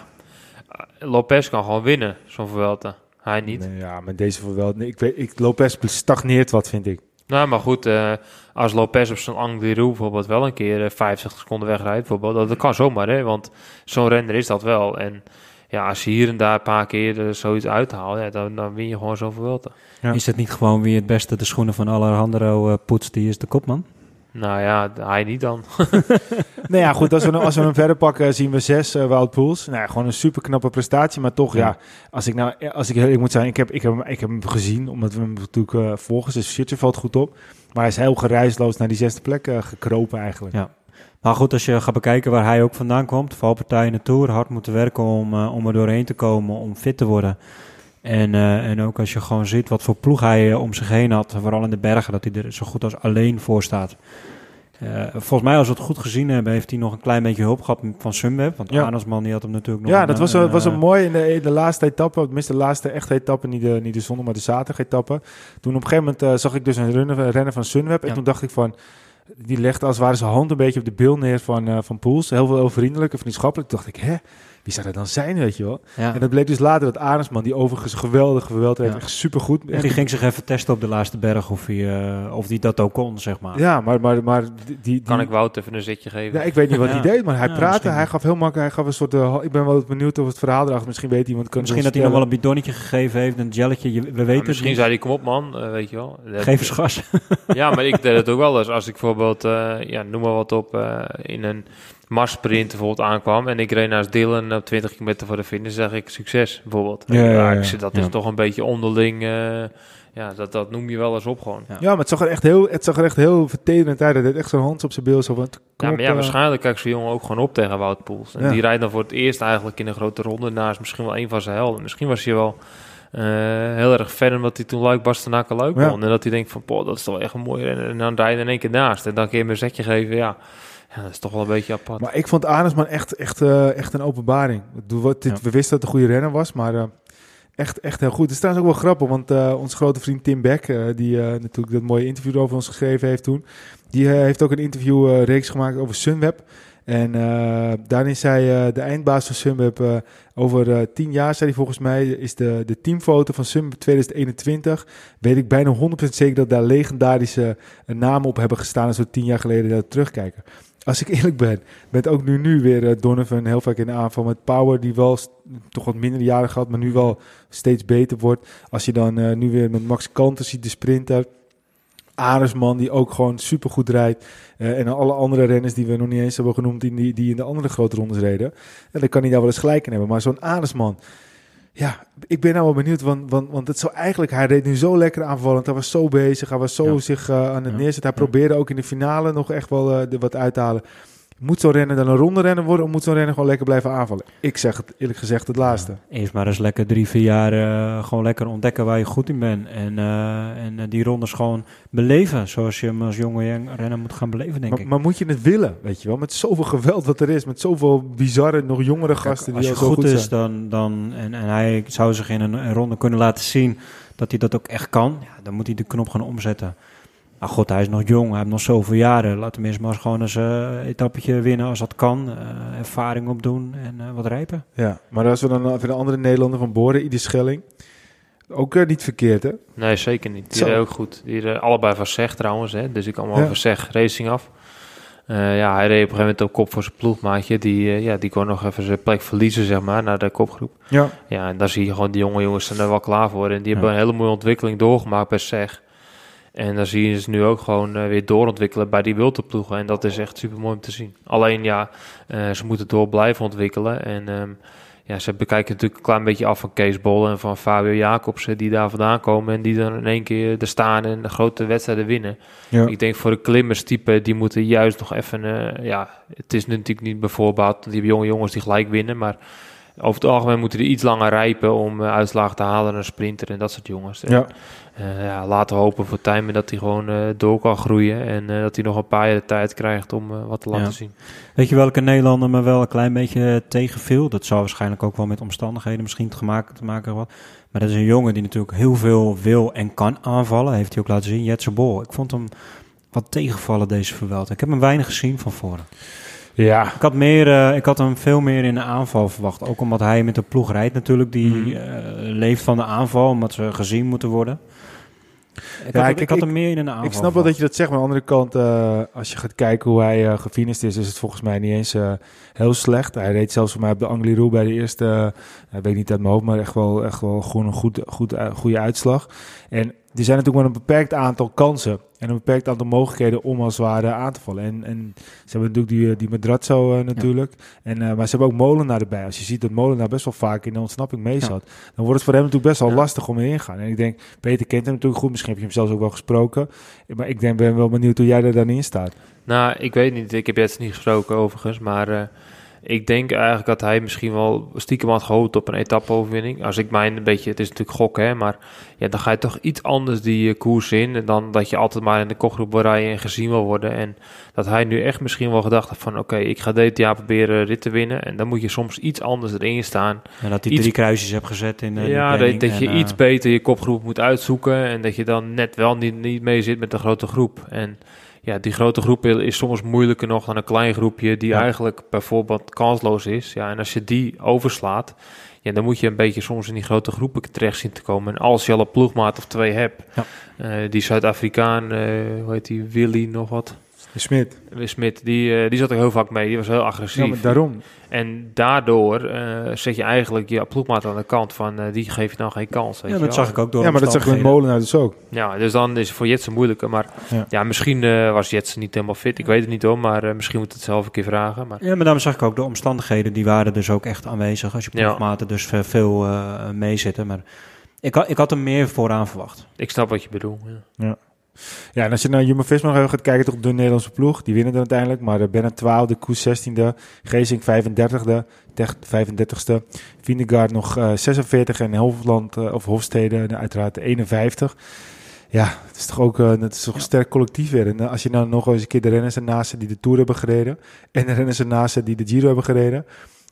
Lopez kan gewoon winnen, zo'n Vuelta. Hij niet. Nee, ja, maar deze voor wel. Nee, ik weet, ik, Lopez stagneert wat, vind ik. Nou, maar goed, eh, als Lopez op zo'n Angliru bijvoorbeeld wel een keer eh, 50 seconden wegrijdt, bijvoorbeeld, dat, dat kan zomaar, hè, want zo'n renner is dat wel. En ja, als je hier en daar een paar keer eh, zoiets uithaalt, ja, dan, dan win je gewoon. Ja. Is het niet gewoon wie het beste de schoenen van Alejandro eh, poetst, die is de kopman? Nou ja, hij niet dan. *laughs* *laughs* nou ja, goed, als we, hem- als we hem verder pakken, zien we zes uh, Wout Poels. Nou ja, gewoon een super knappe prestatie. Maar toch, ja, Ja. als ik nou, als ik heel ik moet zeggen, ik heb, ik, heb, hem- ik heb hem gezien, omdat we hem natuurlijk eh, volgen. Zijn shirtje valt goed op. Maar hij is heel geruisloos naar die zesde plek eh, gekropen eigenlijk. Ja. Maar goed, als je gaat bekijken waar hij ook vandaan komt, valpartij in de Tour, hard moeten werken om, eh, om er doorheen te komen, om fit te worden. En, eh, en ook als je gewoon ziet wat voor ploeg hij eh, om zich heen had, vooral in de bergen, dat hij er zo goed als alleen voor staat. Eh, volgens mij, als we het goed gezien hebben, heeft hij nog een klein beetje hulp gehad van Sunweb. Want Ja. Anersman die had hem natuurlijk nog... Ja, een, dat was, een, was een mooi in de, de laatste etappe, tenminste de laatste echte etappe, niet de, niet de zondag, maar de zaterdag etappe. Toen op een gegeven moment zag ik dus een rennen, van Sunweb en toen dacht ik van, die legde als het ware zijn hand een beetje op de bil neer van, van Poels. Heel veel heel vriendelijk en vriendschappelijk. Toen dacht ik, hè, wie zou dat dan zijn, weet je wel? Ja. En dat bleek dus later dat Arendsman, die overigens een geweldige veldrijd, Ja. echt supergoed. En die ging zich even testen op de laatste berg of hij, eh, of die dat ook kon, zeg maar. Ja, maar, maar, maar die, die, Kan ik Wout even een zitje geven? Ja, ik weet niet wat Ja. hij deed, maar hij Ja, praatte. Hij gaf heel makkelijk. Hij gaf een soort. eh, ik ben wel benieuwd of het verhaal erachter. Misschien weet iemand. Kan Misschien dat hij nog wel een bidonnetje gegeven heeft, een gelletje. Je- We weten Ja, het misschien niet. zei hij, kom op man, eh, weet je wel. Dat- Geef eens gas. Ja, maar ik deed het ook wel eens. Als ik bijvoorbeeld, eh, ja, noem maar wat op, eh, in een marssprint bijvoorbeeld aankwam en ik reed naast Dylan op 20 kilometer voor de finish, zeg ik succes bijvoorbeeld. Ja, dat is Ja. toch een beetje onderling, eh, ja, dat, dat noem je wel eens op gewoon. Ja. Ja, maar het zag er echt heel, het zag er echt heel vertederend uit. Hij deed echt zo'n hand op zijn beeld. Zo van, Ja, maar ja, eh. waarschijnlijk kijkt zo'n jongen ook gewoon op tegen Wout Poels. En Ja. die rijdt dan voor het eerst eigenlijk in een grote ronde naast misschien wel een van zijn helden. Misschien was hij wel eh, heel erg fan omdat hij toen Luik Bastenaken Luik Ja. won. En dat hij denkt van, poh, dat is toch echt een mooie renner. En dan rijdt hij in één keer naast. En dan kun je hem een zetje geven, ja. Ja dat is toch wel een beetje apart. Maar ik vond Arendsman echt, echt, eh, echt een openbaring. Dit, Ja. We wisten dat het een goede renner was, maar eh, echt, echt heel goed. Het is trouwens ook wel grappig, want eh onze grote vriend Tim Beck, die natuurlijk dat mooie interview over ons geschreven heeft toen, die heeft ook een interview reeks gemaakt over Sunweb. En daarin zei de eindbaas van Sunweb, over tien jaar, zei hij volgens mij, is de, de teamfoto van Sunweb 2021, weet ik bijna 100% zeker dat daar legendarische namen op hebben gestaan als we tien jaar geleden daar terugkijken. Als ik eerlijk ben, met ook nu, nu weer eh, Donovan heel vaak in de aanval met Power, die wel toch wat minder jaren gehad, maar nu wel steeds beter wordt. Als je dan eh, nu weer met Max Kanter ziet, de sprinter. Aresman, die ook gewoon supergoed rijdt. Eh, en alle andere renners die we nog niet eens hebben genoemd, die, die, die in de andere grote rondes reden. En dan kan hij daar wel eens gelijk in hebben. Maar zo'n Aresman, ja, ik ben nou wel benieuwd, want, want, want het zou eigenlijk, hij reed nu zo lekker aanvallend, hij was zo bezig, hij was zo Ja. zich eh, aan het Ja. neerzetten. Hij probeerde ook in de finale nog echt wel eh, wat uit te halen. Moet zo'n renner dan een ronde renner worden of moet zo'n renner gewoon lekker blijven aanvallen? Ik zeg het eerlijk gezegd het laatste. Eerst maar eens lekker drie, vier jaar eh, gewoon lekker ontdekken waar je goed in bent. En, eh, en eh, die rondes gewoon beleven zoals je hem als jonge jong- renner moet gaan beleven, denk Maar, ik. maar moet je het willen, weet je wel? Met zoveel geweld wat er is, met zoveel bizarre, nog jongere gasten als die je al zo goed, goed is, zijn. dan, dan, en, en hij zou zich in een, een ronde kunnen laten zien dat hij dat ook echt kan, ja, dan moet hij de knop gaan omzetten. Maar god, hij is nog jong, hij heeft nog zoveel jaren. Laat hem eerst maar eens gewoon eens een etappetje winnen als dat kan. eh, ervaring opdoen en eh, wat rijpen. Ja, maar als we dan even de andere Nederlander van Boren, Ieder Schelling. Ook eh, niet verkeerd, hè? Nee, zeker niet. Die reed ook goed. Die reed allebei van Zeg trouwens, hè. Dus ik kwam Ja. over Zeg Racing af. Eh, ja, hij reed op een gegeven moment op kop voor zijn ploegmaatje. Die, eh, ja, die kon nog even zijn plek verliezen, zeg maar, naar de kopgroep. Ja. Ja, en daar zie je gewoon die jonge jongens zijn er wel klaar voor. En die Ja. hebben een hele mooie ontwikkeling doorgemaakt bij SEG. En dan zie je ze nu ook gewoon eh, weer doorontwikkelen bij die wilterploegen. En dat is echt super mooi om te zien. Alleen ja, eh, ze moeten door blijven ontwikkelen. En ehm, ja, ze bekijken natuurlijk een klein beetje af van Kees Bol en van Fabio Jacobsen. Die daar vandaan komen en die dan in één keer er staan en de grote wedstrijden winnen. ja. Ik denk voor de klimmerstype, die moeten juist nog even... eh, ja, het is natuurlijk niet bijvoorbeeld, die jonge jongens die gelijk winnen. Maar over het algemeen moeten die iets langer rijpen om eh, uitslagen te halen naar sprinter en dat soort jongens. En, ja. eh, ja, laten we hopen voor Tijmen dat hij gewoon eh, door kan groeien. En dat hij nog een paar jaar de tijd krijgt om wat te laten Ja. zien. Weet je welke Nederlander me wel een klein beetje tegenviel? Dat zou waarschijnlijk ook wel met omstandigheden misschien te maken, te maken hebben. Maar dat is een jongen die natuurlijk heel veel wil en kan aanvallen. Heeft hij ook laten zien, Jetse Bol. Ik vond hem wat tegenvallen deze Vuelta. Ik heb hem weinig gezien van voren. Ja. Ik had, meer, eh, ik had hem veel meer in de aanval verwacht. Ook omdat hij met de ploeg rijdt natuurlijk. Die Mhm. eh, leeft van de aanval, omdat ze gezien moeten worden. Ik, Ja, had, ik- ik, had hem meer in de aanval Ik snap wel dat je dat zegt, maar aan de andere kant, eh, als je gaat kijken hoe hij uh, is, is het volgens mij niet eens heel slecht. Hij reed zelfs voor mij op de Angliru bij de eerste, uh, weet ik niet uit mijn hoofd, maar echt wel, echt wel gewoon een goed, goed, goede uitslag. En er zijn natuurlijk maar een beperkt aantal kansen en een beperkt aantal mogelijkheden om als het ware aan te vallen. En, en ze hebben natuurlijk die, die Madrazzo uh, natuurlijk, en, uh, maar ze hebben ook Molenaar erbij. Als je ziet dat Molenaar best wel vaak in de ontsnapping mee zat, ja. dan wordt het voor hem natuurlijk best wel Ja. lastig om erin te gaan. En ik denk, Peter kent hem natuurlijk goed, misschien heb je hem zelfs ook wel gesproken. Maar ik denk, ben wel benieuwd hoe jij er dan in staat. Nou, ik weet niet. Ik heb jetzt niet gesproken overigens, maar uh, ik denk eigenlijk dat hij misschien wel stiekem had gehoopt op een etappe-overwinning. Als ik mijn een beetje, het is natuurlijk gokken, hè, maar ja, dan ga je toch iets anders die uh, koers in. En dan dat je altijd maar in de kopgroep wil rijden en gezien wil worden. En dat hij nu echt misschien wel gedacht heeft van, oké, okay, ik ga dit jaar proberen rit te winnen. En dan moet je soms iets anders erin staan. En dat hij iets, drie kruisjes hebt gezet in de Ja, dat, dat je en, iets beter je kopgroep moet uitzoeken. En dat je dan net wel niet, niet mee zit met de grote groep. En ja, die grote groep is soms moeilijker nog dan een klein groepje die Ja. eigenlijk bijvoorbeeld kansloos is. Ja, en als je die overslaat, ja, dan moet je een beetje soms in die grote groepen terecht zien te komen. En als je al een ploegmaat of twee hebt, Ja. eh, die Zuid-Afrikaan, eh, hoe heet die, Willy nog wat? Smit. Willy Smit, die, eh, die zat er heel vaak mee. Die was heel agressief. Ja, maar daarom. En daardoor eh, zet je eigenlijk je ploegmaat aan de kant van, eh, die geef je nou geen kans. Weet Ja, je dat wel. zag ik ook door Ja, maar dat zag ik met omstandigheden. Molenaar dus ook. Ja, dus dan is het voor Jetsen moeilijker. Maar Ja. ja, misschien eh, was Jetsen niet helemaal fit. Ik weet het niet hoor, maar eh, misschien moet het zelf een keer vragen. Maar Ja, maar daarom zag ik ook de omstandigheden, die waren dus ook echt aanwezig. Als je Ja. ploegmaten dus ve- veel eh meezitten. Maar ik, had- ik had er meer vooraan verwacht. ik snap wat je bedoelt. Ja. Ja, en als je naar Jumbo-Visma gaat kijken, toch op de Nederlandse ploeg. Die winnen dan uiteindelijk. Maar Bennett 12e, Koes 16e, Geesink 35e, Tech 35e. Vindegaard nog uh, 46 en Hofland uh, of Hofstede uh, uiteraard 51. Ja, het is toch ook uh, het is toch een sterk collectief weer. En als je nou nog eens een keer de renners ernaast die de Tour hebben gereden. En de renners ernaast die de Giro hebben gereden.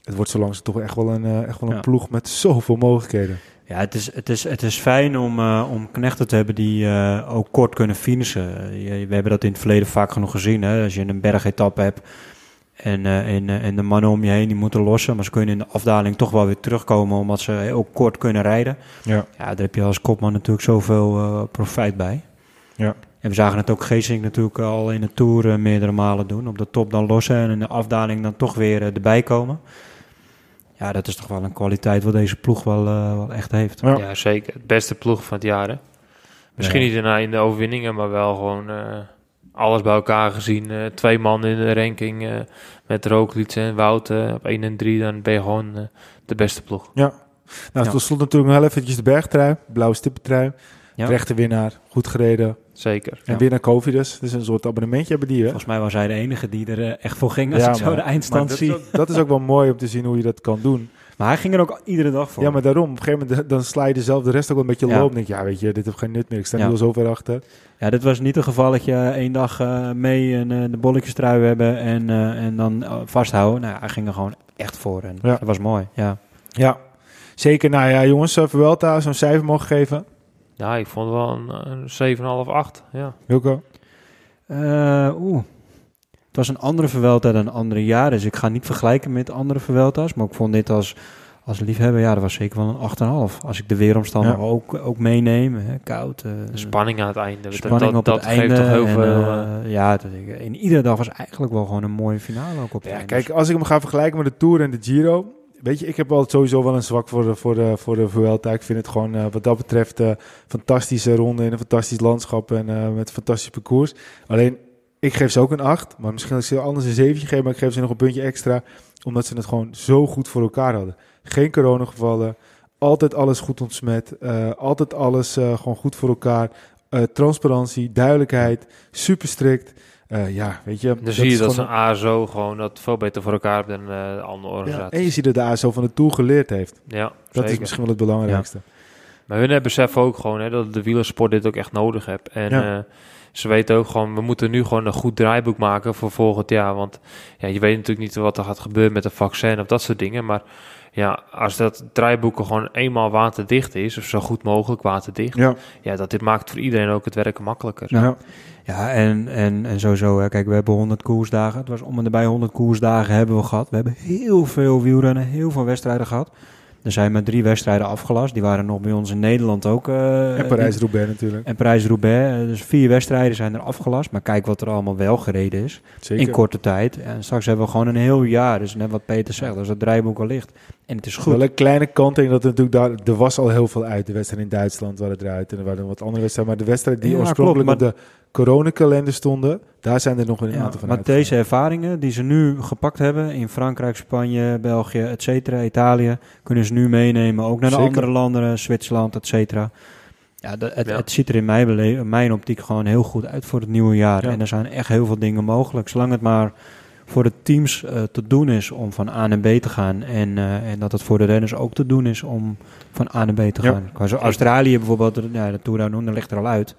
Het wordt zo langs toch echt wel een, echt wel een Ja. ploeg met zoveel mogelijkheden. Ja, het is, het is, het is fijn om, uh, om knechten te hebben die uh, ook kort kunnen finishen. Je- we hebben dat in het verleden vaak genoeg gezien. Hè? Als je een bergetap hebt en, uh, en, en de mannen om je heen die moeten lossen. Maar ze kunnen in de afdaling toch wel weer terugkomen omdat ze ook kort kunnen rijden. Ja. Ja, daar heb je als kopman natuurlijk zoveel profijt bij. Ja. En we zagen het ook Geesink natuurlijk al in de Tour meerdere malen doen. Op de top dan lossen en in de afdaling dan toch weer erbij komen. Ja, dat is toch wel een kwaliteit wat deze ploeg wel, uh, wel echt heeft. Ja. Ja. zeker. Het beste ploeg van het jaar. Hè? Misschien Ja. niet in, in de overwinningen, maar wel gewoon eh, alles bij elkaar gezien. Eh, twee man in de ranking eh, met Roglic en Wout eh, op 1 en 3. Dan ben je gewoon eh, de beste ploeg. Ja. Nou, Ja. tot slot natuurlijk nog wel eventjes de bergtrui. Blauwe stippentrui. Ja. Rechte winnaar. Goed gereden. Zeker. En Ja. winnaar Covidus. Dus een soort abonnementje hebben die, hè? Volgens mij was hij de enige die er eh, echt voor ging als Ja, ik zo de eindstand zie. dat, is ook, dat is ook wel mooi om te zien hoe je dat kan doen. Maar hij ging er ook iedere dag voor. Ja, maar daarom. Op een gegeven moment dan sla je zelf de rest ook wel een beetje Ja. loop. Dan denk je, ja, weet je, dit heeft geen nut meer. Ik sta Ja. nu al zo ver achter. Ja, dit was niet het geval dat je één dag eh, mee en eh, de bolletjes trui hebben en, eh, en dan vasthouden. Nou, ja, hij ging er gewoon echt voor en Ja. dat was mooi. Ja. Ja. Zeker. Nou ja, jongens. Vuelta zo'n cijfer mogen geven. Ja, ik vond wel een, een 7,5, 8. Ja. Wilco? Eh, Oeh. Het was een andere Vuelta dan andere jaren, dus ik ga niet vergelijken met andere Vuelta's. Maar ik vond dit als, als liefhebber, ja, dat was zeker wel een 8,5. Als ik de weeromstandigheden Ja. ook, ook meeneem, hè, koud. eh, spanning aan het einde. Dat- spanning dat, op dat het geeft einde. toch heel en, veel... eh, ja, dat, ik- in iedere dag was eigenlijk wel gewoon een mooie finale ook op Ja, einde. kijk, als ik hem ga vergelijken met de Tour en de Giro... Weet je, ik heb altijd sowieso wel een zwak voor de, voor de, voor de Vuelta. Ik vind het gewoon eh, wat dat betreft eh fantastische ronde in een fantastisch landschap en eh, met een fantastisch parcours. Alleen, ik geef ze ook een 8. Maar misschien als ik ze anders een 7 geef, maar ik geef ze nog een puntje extra. Omdat ze het gewoon zo goed voor elkaar hadden. Geen coronagevallen, altijd alles goed ontsmet. altijd alles gewoon goed voor elkaar. Transparantie, duidelijkheid, super strikt. Eh, ja, weet je. dan zie je dat zo'n ASO gewoon dat veel beter voor elkaar heeft dan eh, de andere ja, organisaties. en je ziet dat de ASO van de Tour geleerd heeft. Ja, Dat zeker. is misschien wel het belangrijkste. Maar hun beseffen ook gewoon hè, dat de wielersport dit ook echt nodig heeft. En Ja. eh, ze weten ook gewoon, we moeten nu gewoon een goed draaiboek maken voor volgend jaar. Want ja, je weet natuurlijk niet wat er gaat gebeuren met een vaccin of dat soort dingen. Maar ja, als dat draaiboek gewoon eenmaal waterdicht is, of zo goed mogelijk waterdicht. Ja. Ja, dat dit maakt voor iedereen ook het werken makkelijker. Ja. Ja, en, en, en sowieso, hè. kijk, we hebben 100 koersdagen. Het was om en nabij 100 koersdagen hebben we gehad. We hebben heel veel wielrennen, heel veel wedstrijden gehad. Er zijn maar drie wedstrijden afgelast. Die waren nog bij ons in Nederland ook. eh, En Parijs-Roubaix natuurlijk. En Parijs-Roubaix. Eh, Dus vier wedstrijden zijn er afgelast. Maar kijk wat er allemaal wel gereden is. Zeker. In korte tijd. En straks hebben we gewoon een heel jaar. Dus net wat Peter zegt, als het draaiboek al ligt. En het is goed. Wel een kleine kanttekening dat er natuurlijk daar, er was al heel veel uit. De wedstrijd in Duitsland waren eruit en er waren wat andere wedstrijden. Maar de wedstrijden die Ja, oorspronkelijk klopt, op de coronakalender stonden, daar zijn er nog een Ja, aantal van maar uitgegaan. deze ervaringen die ze nu gepakt hebben in Frankrijk, Spanje, België, et cetera, Italië, kunnen ze nu meenemen. Ook naar de Zeker. andere landen, Zwitserland, et cetera. Ja, de- het, Ja. het ziet er in mijn, in mijn optiek gewoon heel goed uit voor het nieuwe jaar. Ja. En er zijn echt heel veel dingen mogelijk. Zolang het maar voor de teams eh, te doen is om van A naar B te gaan. En, eh, en dat het voor de renners ook te doen is om van A naar B te gaan. Qua zo Australië bijvoorbeeld, de- ja, de Tour Down Under ligt er al uit.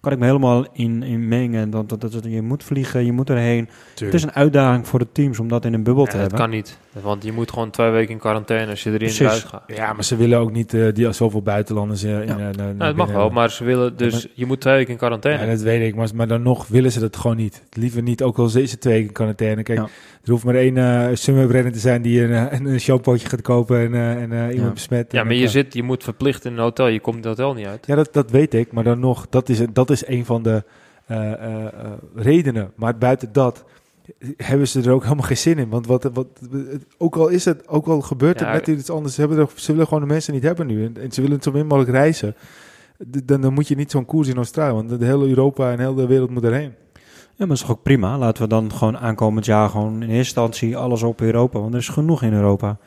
Kan ik me helemaal in, in mengen. Dat, dat, dat, je moet vliegen, je moet erheen. Het is een uitdaging voor de teams om dat in een bubbel Ja, te dat hebben. kan niet. Want je moet gewoon twee weken in quarantaine als je erin Precies. eruit gaat. Ja, maar ze willen ook niet eh, die zoveel buitenlanders eh, in. Ja. eh, naar Nou, het mag wel, maar ze willen dus... Je moet twee weken in quarantaine. Ja, dat weet ik, maar, maar dan nog willen ze dat gewoon niet. Liever niet, ook al is ze twee weken in quarantaine. Kijk, Ja. er hoeft maar één uh, te zijn die een, eh, een, een shampootje gaat kopen en, eh, en eh, iemand Ja. besmet. ja, maar je, zit, je moet verplicht in een hotel. Je komt het hotel niet uit. Ja, dat, dat weet ik, maar dan nog, dat is, dat is een van de eh, eh, eh, redenen. Maar buiten dat hebben ze er ook helemaal geen zin in. Want wat, wat, ook al is het, ook al gebeurt het Ja, net iets anders, ze, hebben er, ze willen gewoon de mensen niet hebben nu. En, en ze willen zo min mogelijk reizen. Dan, dan moet je niet zo'n koers in Australië, want de hele Europa en heel de wereld moet erheen. Ja, maar dat is toch ook prima. Laten we dan gewoon aankomend jaar gewoon in eerste instantie alles op Europa. Want er is genoeg in Europa.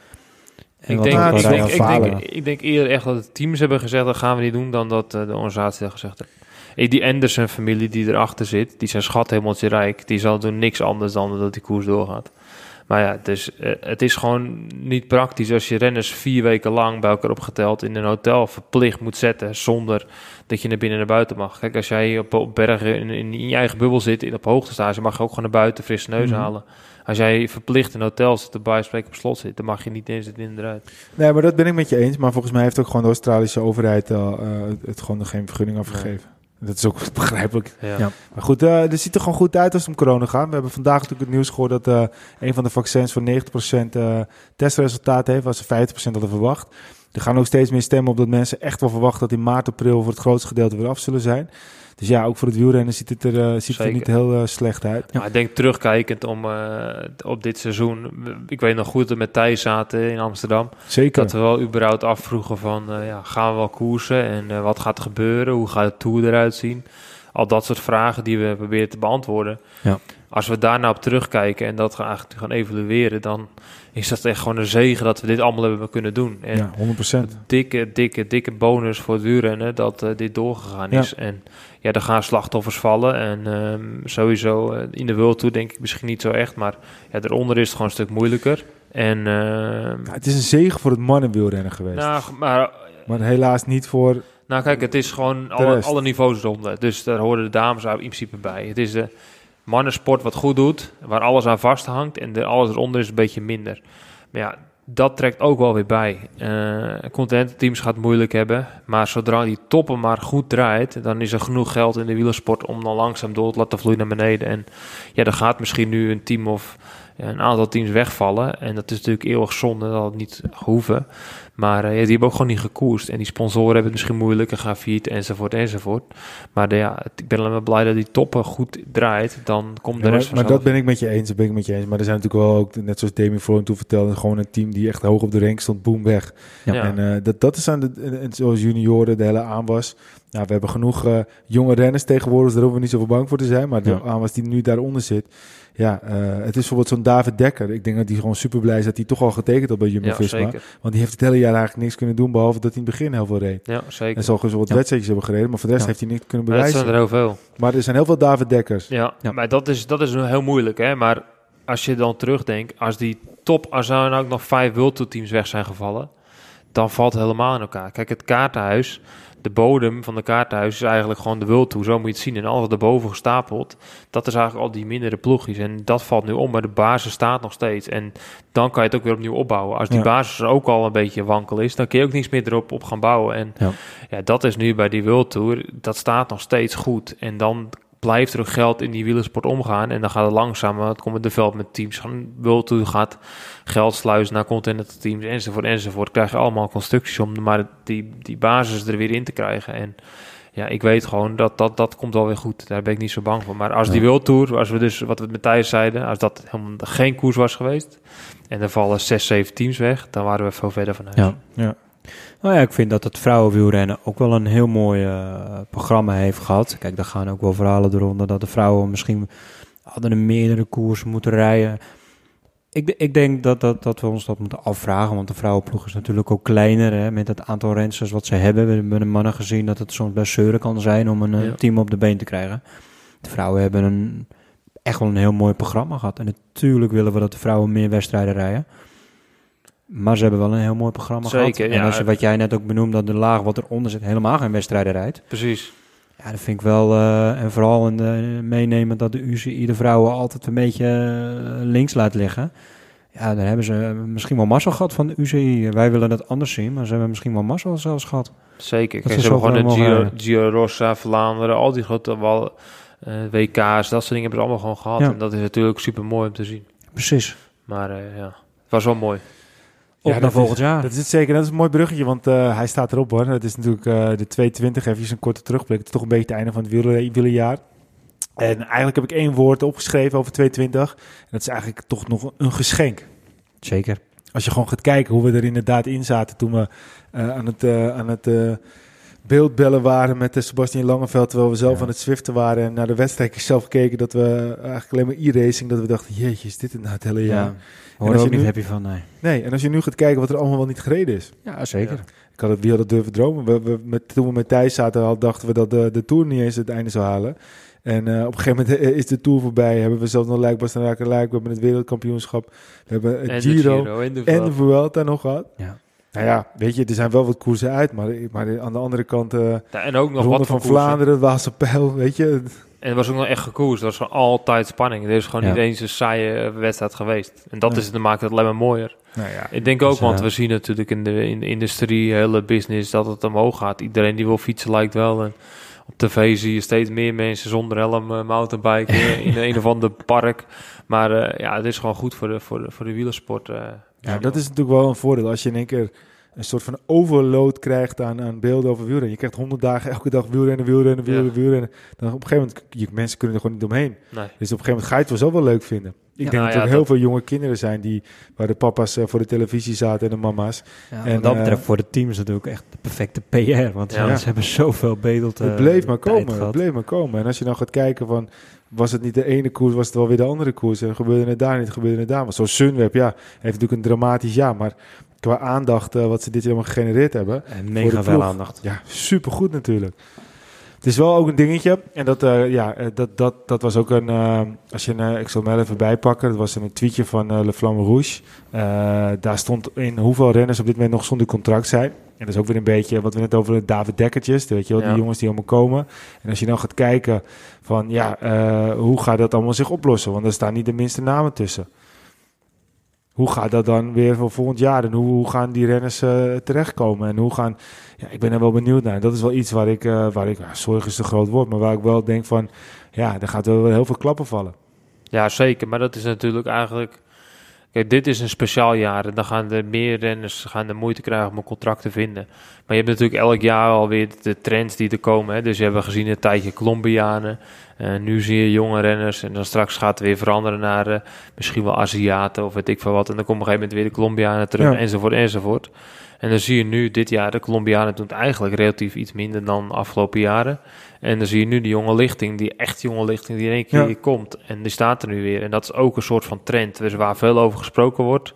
En Ik denk, ik, denk, ik, denk, ik denk eerder echt dat de teams hebben gezegd... dat gaan we niet doen dan dat eh, de organisatie heeft gezegd heeft. Eh, Die Anderson-familie die erachter zit... die zijn schat helemaal rijk... die zal doen niks anders dan dat die koers doorgaat. Maar ja, dus, eh, het is gewoon niet praktisch... als je renners vier weken lang bij elkaar opgeteld... in een hotel verplicht moet zetten... zonder dat je naar binnen en naar buiten mag. Kijk, als jij op, op bergen in, in, in je eigen bubbel zit... in op hoogtestage... mag je ook gewoon naar buiten frisse neus Mhm. halen. Als jij verplicht in een hotel zit... erbij spreken op slot zit... dan mag je niet eens het in eruit. Nee, maar dat ben ik met je eens. Maar volgens mij heeft ook gewoon de Australische overheid al, eh, het gewoon nog geen vergunning afgegeven. Dat is ook *laughs* begrijpelijk. Ja. Ja. Maar goed, eh het ziet er gewoon goed uit als het om corona gaat. We hebben vandaag natuurlijk het nieuws gehoord dat eh, een van de vaccins voor 90% eh testresultaat heeft, waar ze 50% hadden verwacht. Er gaan ook steeds meer stemmen op dat mensen echt wel verwachten dat in maart, april voor het grootste gedeelte weer af zullen zijn. Dus ja, ook voor het wielrennen ziet het er, eh, ziet het er niet heel eh, slecht uit. Ja. Maar ik denk terugkijkend om, eh, op dit seizoen. Ik weet nog goed dat we met Thijs zaten in Amsterdam. Zeker. Dat we wel überhaupt afvroegen van ja, gaan we wel koersen en wat gaat er gebeuren? Hoe gaat de Tour eruit zien? Al dat soort vragen die we proberen te beantwoorden. Ja. Als we daarna op terugkijken en dat gaan, eigenlijk gaan evalueren, dan is dat echt gewoon een zegen dat we dit allemaal hebben kunnen doen. En ja, 100%. dikke, dikke, dikke bonus voor het wielrennen dat eh, dit doorgegaan Ja. is. En ja, er gaan slachtoffers vallen. En ehm, sowieso eh, in de World Tour denk ik misschien niet zo echt. Maar ja, daaronder is het gewoon een stuk moeilijker. En ehm, Ja, het is een zegen voor het mannenwielrennen geweest. nou, maar Maar helaas niet voor... nou kijk, het is gewoon alle, alle niveaus ronde. Dus daar horen de dames in principe bij. Het is de mannensport wat goed doet, waar alles aan vasthangt. En alles eronder is een beetje minder. Maar ja, dat trekt ook wel weer bij. Eh continentalteams gaat het moeilijk hebben. Maar zodra die toppen maar goed draait, dan is er genoeg geld in de wielersport om dan langzaam door te laten vloeien naar beneden. En ja, dan gaat misschien nu een team of een aantal teams wegvallen. En dat is natuurlijk eeuwig zonde, dat had niet hoeven. Maar eh, ja, die hebben ook gewoon niet gekoerst. En die sponsoren hebben het misschien moeilijk, en Grafiet enzovoort enzovoort. Maar de, ja, ik ben alleen maar blij dat die toppen goed draait. Dan komt de rest maar, maar dat ben ik met je eens, dat ben ik met je eens. Maar er zijn natuurlijk wel ook, net zoals Demi Florin toen vertelde, gewoon een team die echt hoog op de rank stond, boem, weg. Ja. En eh, dat, dat is aan de, en- zoals junioren, de hele aanwas. Nou, we hebben genoeg eh, jonge renners tegenwoordig, dus daar hoeven we niet zoveel bang voor te zijn. Maar de Ja. aanwas die nu daaronder zit, ja, eh, het is bijvoorbeeld zo'n David Dekker. Ik denk dat hij gewoon super blij is dat hij toch al getekend had bij ja, Jumbo-Visma. zeker. Want die heeft het hele jaar eigenlijk niks kunnen doen, behalve dat hij in het begin heel veel reed. Ja, En zeker. zal gewoon wat Ja. wedstrijdjes hebben gereden, maar voor de rest Ja. heeft hij niks kunnen Maar dat bewijzen. zijn er heel veel. Maar er zijn heel veel David Dekkers. Ja, Ja. maar dat is, dat is nu heel moeilijk. Hè? Maar als je dan terugdenkt, als die top, als er nou ook nog vijf World Tour teams weg zijn gevallen, dan valt het helemaal in elkaar. Kijk, het kaartenhuis, de bodem van de kaartenhuis is eigenlijk gewoon de World Tour. Zo moet je het zien. En alles erboven gestapeld, dat is eigenlijk al die mindere ploegjes. En dat valt nu om, maar de basis staat nog steeds. En dan kan je het ook weer opnieuw opbouwen. Als die Ja. basis er ook al een beetje wankel is, dan kun je ook niks meer erop op gaan bouwen. En Ja. ja, dat is nu bij die World Tour, dat staat nog steeds goed. En dan blijft er ook geld in die wielersport omgaan. En dan gaat het langzaam, het komt het development teams. World Tour gaat geld sluizen naar continental teams enzovoort enzovoort. Krijg je allemaal constructies om maar die, die basis er weer in te krijgen. En ja, ik weet gewoon dat dat, dat komt wel weer goed. Daar ben ik niet zo bang voor. Maar als die. World Tour, als we dus, wat we met Thijs zeiden, als dat helemaal geen koers was geweest en er vallen zes, zeven teams weg, dan waren we veel verder van huis. Ja. Ja. Nou ja, ik vind dat het vrouwenwielrennen ook wel een heel mooi eh, programma heeft gehad. Kijk, daar gaan ook wel verhalen eronder dat de vrouwen misschien hadden een meerdere koersen moeten rijden. Ik, ik denk dat, dat, dat we ons dat moeten afvragen, want de vrouwenploeg is natuurlijk ook kleiner hè, met het aantal rensters wat ze hebben. We hebben de mannen gezien dat het soms best zeuren kan zijn om een eh, Ja. team op de been te krijgen. De vrouwen hebben een, echt wel een heel mooi programma gehad. En natuurlijk willen we dat de vrouwen meer wedstrijden rijden. Maar ze hebben wel een heel mooi programma Zeker, gehad. En ja. als je, wat jij net ook benoemde, dat de laag wat eronder zit helemaal geen wedstrijden rijdt. Precies. Ja, dat vind ik wel. eh, en vooral in de, meenemen dat de UCI de vrouwen altijd een beetje eh, links laat liggen. Ja, dan hebben ze misschien wel mazzel gehad van de UCI. Wij willen het anders zien, maar ze hebben misschien wel mazzel zelfs gehad. Zeker. Dat Kijk, ze ze hebben gewoon de Giro, Giro Rossa, Vlaanderen, al die grote wal, eh, WK's, dat soort dingen hebben ze allemaal gewoon gehad. Ja. En dat is natuurlijk super mooi om te zien. Precies. Maar eh, ja, het was wel mooi. Op Ja, naar dat volgend jaar. Dat is het zeker. Dat is een mooi bruggetje, want eh, hij staat erop hoor. Het is natuurlijk eh, de 220, even een korte terugblik. Het is toch een beetje het einde van het wielerjaar. En eigenlijk heb ik één woord opgeschreven over 220. En dat is eigenlijk toch nog een geschenk. Zeker. Als je gewoon gaat kijken hoe we er inderdaad in zaten toen we eh, aan het, aan het beeldbellen waren met uh, Sebastian Langeveld, terwijl we zelf Ja. aan het zwiften waren en naar de wedstrijd zelf keken, dat we eigenlijk alleen maar e-racing, dat we dachten, jeetje, is dit het nou het hele jaar? Ja. Hoor er je ook niet nu- happy van, nee. Nee, en als je nu gaat kijken wat er allemaal wel niet gereden is. Ja, zeker. Ik had het, wie had het durven dromen? We, we, met, toen we met Thijs zaten, al dachten we dat de, de Tour niet eens het einde zou halen. En eh, op een gegeven moment is de Tour voorbij. Hebben we zelfs nog Luik, Bastenaken, Luik. We hebben het wereldkampioenschap. We hebben het En de Giro, Giro en de. Vuelta nog gehad. Ja. Nou ja, weet je, er zijn wel wat koersen uit. Maar, maar aan de andere kant, eh Ja, en ook nog wat van van. Vlaanderen, Waalse Pijl, weet je. En het was ook nog echt gekoerst. Het was gewoon altijd spanning. Er is gewoon Ja. niet eens een saaie wedstrijd geweest. En dat is het, dat maakt het alleen maar mooier. Nou ja, Ik denk ook, Dus, want eh, we zien natuurlijk in de, in de industrie, hele business, dat het omhoog gaat. Iedereen die wil fietsen lijkt wel. En op tv zie je steeds meer mensen zonder helm eh, mountainbiken *laughs* in een of ander park. Maar ja, het is gewoon goed voor de, voor de, voor de wielersport. Ja, dat is natuurlijk wel een voordeel. Als je in één keer een soort van overload krijgt aan, aan beelden over wielrennen. Je krijgt honderd dagen elke dag wielrennen, wielrennen, wielrennen, wielrennen. Dan op een gegeven moment, je, mensen kunnen er gewoon niet omheen. Nee. Dus op een gegeven moment ga je het wel zo wel leuk vinden. Ik Ja, denk nou dat er ja, heel dat- veel jonge kinderen zijn die, waar de papa's eh, voor de televisie zaten en de mama's. Ja, En, wat dat eh, betreft voor de teams natuurlijk echt de perfecte PR. Want Ja. ze hebben zoveel bedeld het bleef maar komen, het bleef maar komen. En als je nou gaat kijken van, was het niet de ene koers, was het wel weer de andere koers. En gebeurde het daar niet, gebeurde het daar. Maar zoals Sunweb, ja, heeft natuurlijk een dramatisch jaar. Maar qua aandacht, eh, wat ze dit jaar allemaal gegenereerd hebben, En mega veel ploeg. aandacht. Ja, supergoed natuurlijk. Het is wel ook een dingetje. En dat, eh, ja, eh, dat, dat, dat was ook een... als je, een, ik zal hem wel even bijpakken. Dat was een tweetje van Le Flamme Rouge. Daar stond in hoeveel renners op dit moment nog zonder contract zijn. En dat is ook weer een beetje wat we net over de David Dekkertjes. Weet je wel, die jongens die allemaal komen. En als je dan gaat kijken van... Ja, eh, hoe gaat dat allemaal zich oplossen? Want er staan niet de minste namen tussen. Hoe gaat dat dan weer voor volgend jaar? En hoe, hoe gaan die renners eh, terechtkomen? En hoe gaan... Ja, ik ben er wel benieuwd naar. Dat is wel iets waar ik... eh, waar ik ja, zorg is een groot woord. Maar waar ik wel denk van... Ja, er gaat wel heel veel klappen vallen. Ja, zeker. Maar dat is natuurlijk eigenlijk... Kijk, dit is een speciaal jaar. En dan gaan er meer renners gaan de moeite krijgen om een contract te vinden. Maar je hebt natuurlijk elk jaar alweer de trends die er komen. Hè. Dus je hebt gezien een tijdje Colombianen. Eh, nu zie je jonge renners. En dan straks gaat het weer veranderen naar eh, misschien wel Aziaten of weet ik veel wat. En dan komen op een gegeven moment weer de Colombianen terug Ja. enzovoort enzovoort. En dan zie je nu dit jaar de Colombianen doen het eigenlijk relatief iets minder dan de afgelopen jaren. En dan zie je nu die jonge lichting, die echt jonge lichting die in één keer Ja. komt. En die staat er nu weer. En dat is ook een soort van trend. Dus waar veel over gesproken wordt,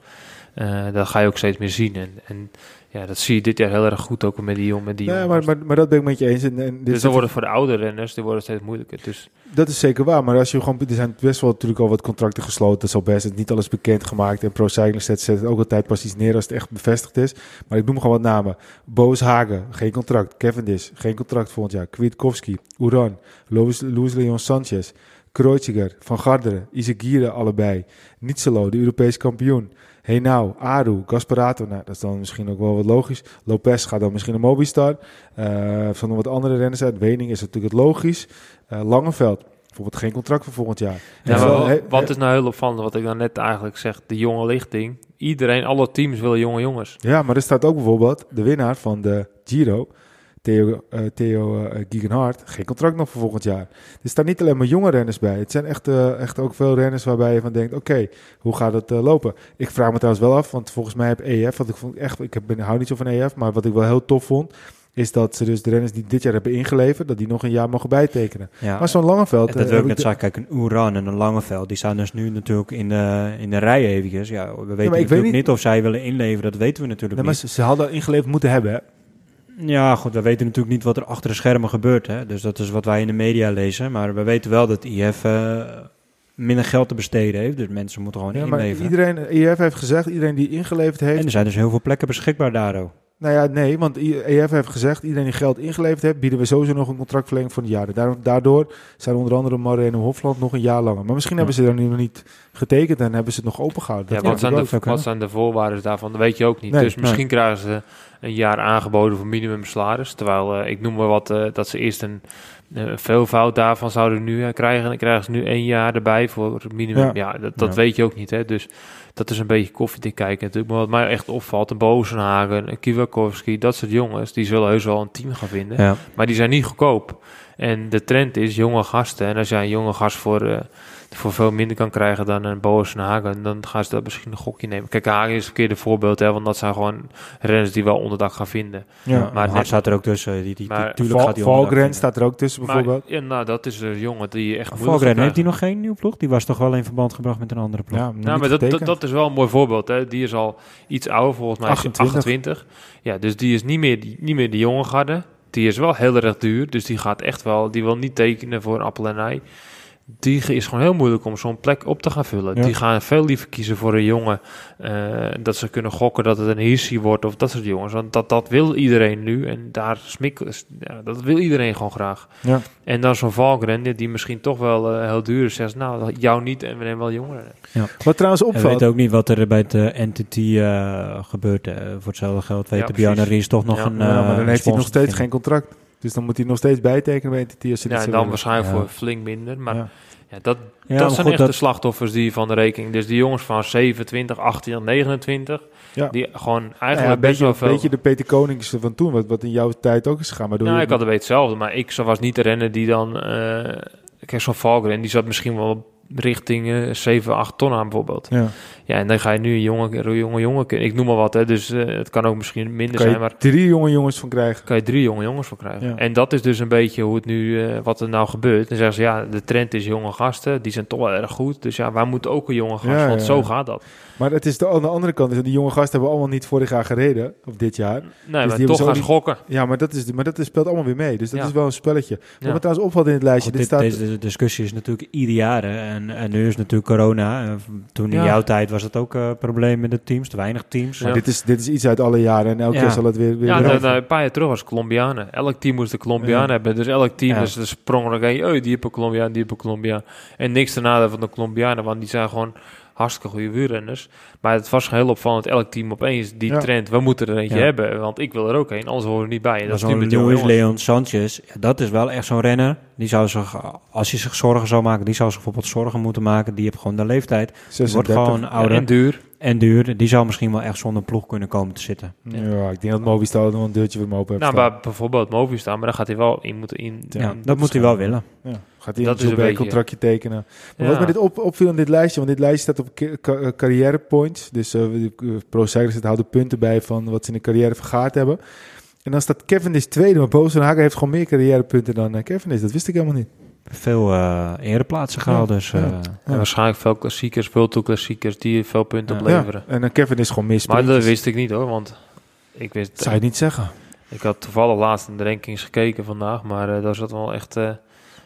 eh dat ga je ook steeds meer zien. En, en ja, dat zie je dit jaar heel erg goed ook met die, jong- met die jonge maar, maar, maar dat ben ik met je eens. En, en dit Dus dan wordt het voor de oude renners, die worden steeds moeilijker. Dus Dat is zeker waar, maar als je gewoon, er zijn best wel natuurlijk al wat contracten gesloten, dat is al best, het niet alles bekend gemaakt en Pro Cycling zet, zet het ook altijd pas iets neer als het echt bevestigd is. Maar ik noem gewoon wat namen. Boos Hagen, geen contract. Cavendish, geen contract volgend jaar. Kwiatkowski, Uran, Luis, Luis Leon Sanchez, Kreuziger, Van Garderen, Izagirre allebei, Nietzelo, de Europees kampioen. Henao, Aru, Gasparato, nou dat is dan misschien ook wel wat logisch. Lopez gaat dan misschien naar Mobistar. Zijn nog wat andere renners uit. Wening is natuurlijk het logisch. Eh, Langeveld, bijvoorbeeld geen contract voor volgend jaar. ja, wel- he- wat is nou heel opvallend, wat ik dan net eigenlijk zeg, de jonge lichting. Iedereen, alle teams willen jonge jongens. Ja, maar er staat ook bijvoorbeeld de winnaar van de Giro, Theo, eh Theo eh, Gegenhardt, geen contract nog voor volgend jaar. Er staan niet alleen maar jonge renners bij. Het zijn echt, eh, echt ook veel renners waarbij je van denkt, oké, hoe gaat het eh, lopen? Ik vraag me trouwens wel af, want volgens mij heb EF, wat ik vond echt, ik heb, ben, hou niet zo van EF, maar wat ik wel heel tof vond, is dat ze dus de renners die dit jaar hebben ingeleverd, dat die nog een jaar mogen bijtekenen. Ja. Maar zo'n Langeveld... En eh, dat wil ik net zeggen. Kijk, een Oeran en een Langeveld, die staan dus nu natuurlijk in de, in de rij eventjes. Ja, we weten natuurlijk niet- niet of zij willen inleveren, dat weten we natuurlijk Nee, maar niet. ze, ze hadden ingeleverd moeten hebben, hè? Ja, goed, we weten natuurlijk niet wat er achter de schermen gebeurt. Hè? Dus dat is wat wij in de media lezen. Maar we weten wel dat IF eh, minder geld te besteden heeft. Dus mensen moeten gewoon Ja, maar inleveren. iedereen, EF heeft gezegd, iedereen die ingeleverd heeft, En er zijn dus heel veel plekken beschikbaar daar ook. Nou ja, nee, want EF heeft gezegd, iedereen die geld ingeleverd heeft, bieden we sowieso nog een contractverlenging voor een jaar. Daarom- Daardoor zijn onder andere Moreno Hofland nog een jaar langer. Maar misschien Ja. hebben ze er nu nog niet getekend en hebben ze het nog opengehouden. Ja, wat, zijn de, wat zijn de voorwaarden daarvan? Dat weet je ook niet. Nee, dus misschien krijgen ze een jaar aangeboden voor minimum salaris. Terwijl, eh, ik noem maar wat, eh, dat ze eerst een, een veelvoud daarvan zouden nu eh, krijgen. En dan krijgen ze nu één jaar erbij voor minimum. Ja. Ja, dat, dat Ja. weet je ook niet. Hè? Dus dat is een beetje koffiedik kijken natuurlijk. Maar wat mij echt opvalt, een Bozenhagen, een Kiwakowski, dat soort jongens, die zullen heus wel een team gaan vinden. Ja. Maar die zijn niet goedkoop. En de trend is jonge gasten. En als jij een jonge gast voor, eh, voor veel minder kan krijgen dan een Boas en Hagen, dan gaan ze dat misschien een gokje nemen. Kijk, Hagen is een verkeerde voorbeeld, hè, want dat zijn gewoon renners die wel onderdak gaan vinden. Ja. maar net- staat er ook tussen. Die, die, Maar tuurlijk gaat die Valgren vinden. staat er ook tussen bijvoorbeeld. Maar, ja, nou, dat is een jongen die echt moeilijk Valgren, heeft hij nog geen nieuwe ploeg? Die was toch wel in verband gebracht met een andere ploeg? Ja, Nou, maar dat, dat, is wel een mooi voorbeeld. Hè. Die is al iets ouder, volgens mij is hij 28. 28. Ja, dus die is niet meer, die, niet meer de jonge garde. Die is wel heel erg duur, dus die gaat echt wel, die wil niet tekenen voor een appel en ei. Die is gewoon heel moeilijk om zo'n plek op te gaan vullen. Ja. Die gaan veel liever kiezen voor een jongen. eh, dat ze kunnen gokken dat het een Hirsi wordt of dat soort jongens. Want dat, dat wil iedereen nu. En daar smik, ja, dat wil iedereen gewoon graag. Ja. En dan zo'n Valkren, die- misschien toch wel eh, heel duur is. Zegt, nou, jou niet en we nemen wel jongeren. Wat trouwens En we opvalt, weten ook niet wat er bij het eh, entity eh, gebeurt. voor hetzelfde geld weten precies. Bjarne Ries toch nog Ja. een ja, maar eh, dan heeft hij nog te steeds geen contract. Dus dan moet hij nog steeds bijtekenen bij NTT als Ja, en dan waarschijnlijk voor flink minder. Maar Ja. dat, Ja, dat maar zijn echt de slachtoffers die van de rekening. Dus die jongens van 27, 18, 29, Ja. die gewoon eigenlijk ja, een best beetje, wel een beetje de Peter Konings van toen, wat, wat in jouw tijd ook is gegaan. Waardoor nou, ik had het beetje hetzelfde, maar ik was niet de renner die dan... eh kijk, zo'n Valkeren, die zat misschien wel richting eh 7, 8 ton aan bijvoorbeeld. ja. Ja, en dan ga je nu een jonge, jonge jongen... Ik noem maar wat, hè, dus eh, het kan ook misschien minder kan zijn, maar... drie jonge jongens van krijgen. kan je drie jonge jongens voor krijgen. Ja. En dat is dus een beetje hoe het nu, eh, wat er nou gebeurt. Dan zeggen ze, ja, de trend is jonge gasten, die zijn toch wel erg goed. Dus ja, wij moeten ook een jonge gast, Ja, want ja, zo gaat dat. Maar het is de, aan de andere kant, is dat die jonge gasten hebben allemaal niet vorig jaar gereden, of dit jaar. Nee, Dus die maar hebben toch gaan niet- gokken. Ja, maar dat, is, maar dat is, speelt allemaal weer mee. Dus dat Ja. is wel een spelletje. Ja. Wat me trouwens opvalt in het lijstje, Goed, dit dit- staat... Deze discussie is natuurlijk ieder jaar. hè. En, en nu is natuurlijk corona. Eh, Toen in Ja. jouw tijd was het ook een probleem met de teams. Te weinig teams. Ja. dit, is, dit is iets uit alle jaren en elke Ja. keer zal het weer, weer Ja, nou, nou, een paar jaar terug was Colombianen. Elk team moest een Colombiaan Ja. hebben. Dus elk team Ja. dus er sprong ook een, oh, die heeft een Colombiaan, die heeft een Colombiaan. En niks te nadeel van de Colombianen, want die zijn gewoon hartstikke goede wielrenners. Maar het was heel opvallend, elk team opeens die Ja. trend, we moeten er eentje Ja. hebben, want ik wil er ook een, anders horen we niet bij. En dat is met Luis jongens. Leon Sanchez, ja, dat is wel echt zo'n renner. Die zou zich, als hij zich zorgen zou maken, die zou zich bijvoorbeeld zorgen moeten maken. Die heeft gewoon de leeftijd. Die wordt 36. gewoon Ja, ouder en duur. En duur. Die zou misschien wel echt zonder ploeg kunnen komen te zitten. Ja, ik denk dat Movistar nog een deurtje voor hem open heeft Nou, staan. bij bijvoorbeeld Movistar, maar dan gaat hij wel in moeten in. Ja, in- dat moet hij wel willen. Ja, gaat hij Dat een een contractje tekenen. Maar Ja. wat me dit op, opviel in dit lijstje, want dit lijstje staat op eh, carrière points. Dus eh, de eh, Pro Cyclers houden punten bij van wat ze in de carrière vergaard hebben. En dan staat Kevin is tweede, maar Boos Hagen heeft gewoon meer carrièrepunten dan eh, Kevin is. Dat wist ik helemaal niet. Veel eh ereplaatsen gehaald. Ja, Dus, ja. eh, En waarschijnlijk veel klassiekers, veel klassiekers die veel punten Ja. opleveren. Ja, en Kevin is gewoon meer Maar dat wist ik niet hoor, want ik wist. Zou je niet zeggen. Ik had toevallig laatst in de rankings gekeken vandaag, maar eh, daar zat wel echt eh,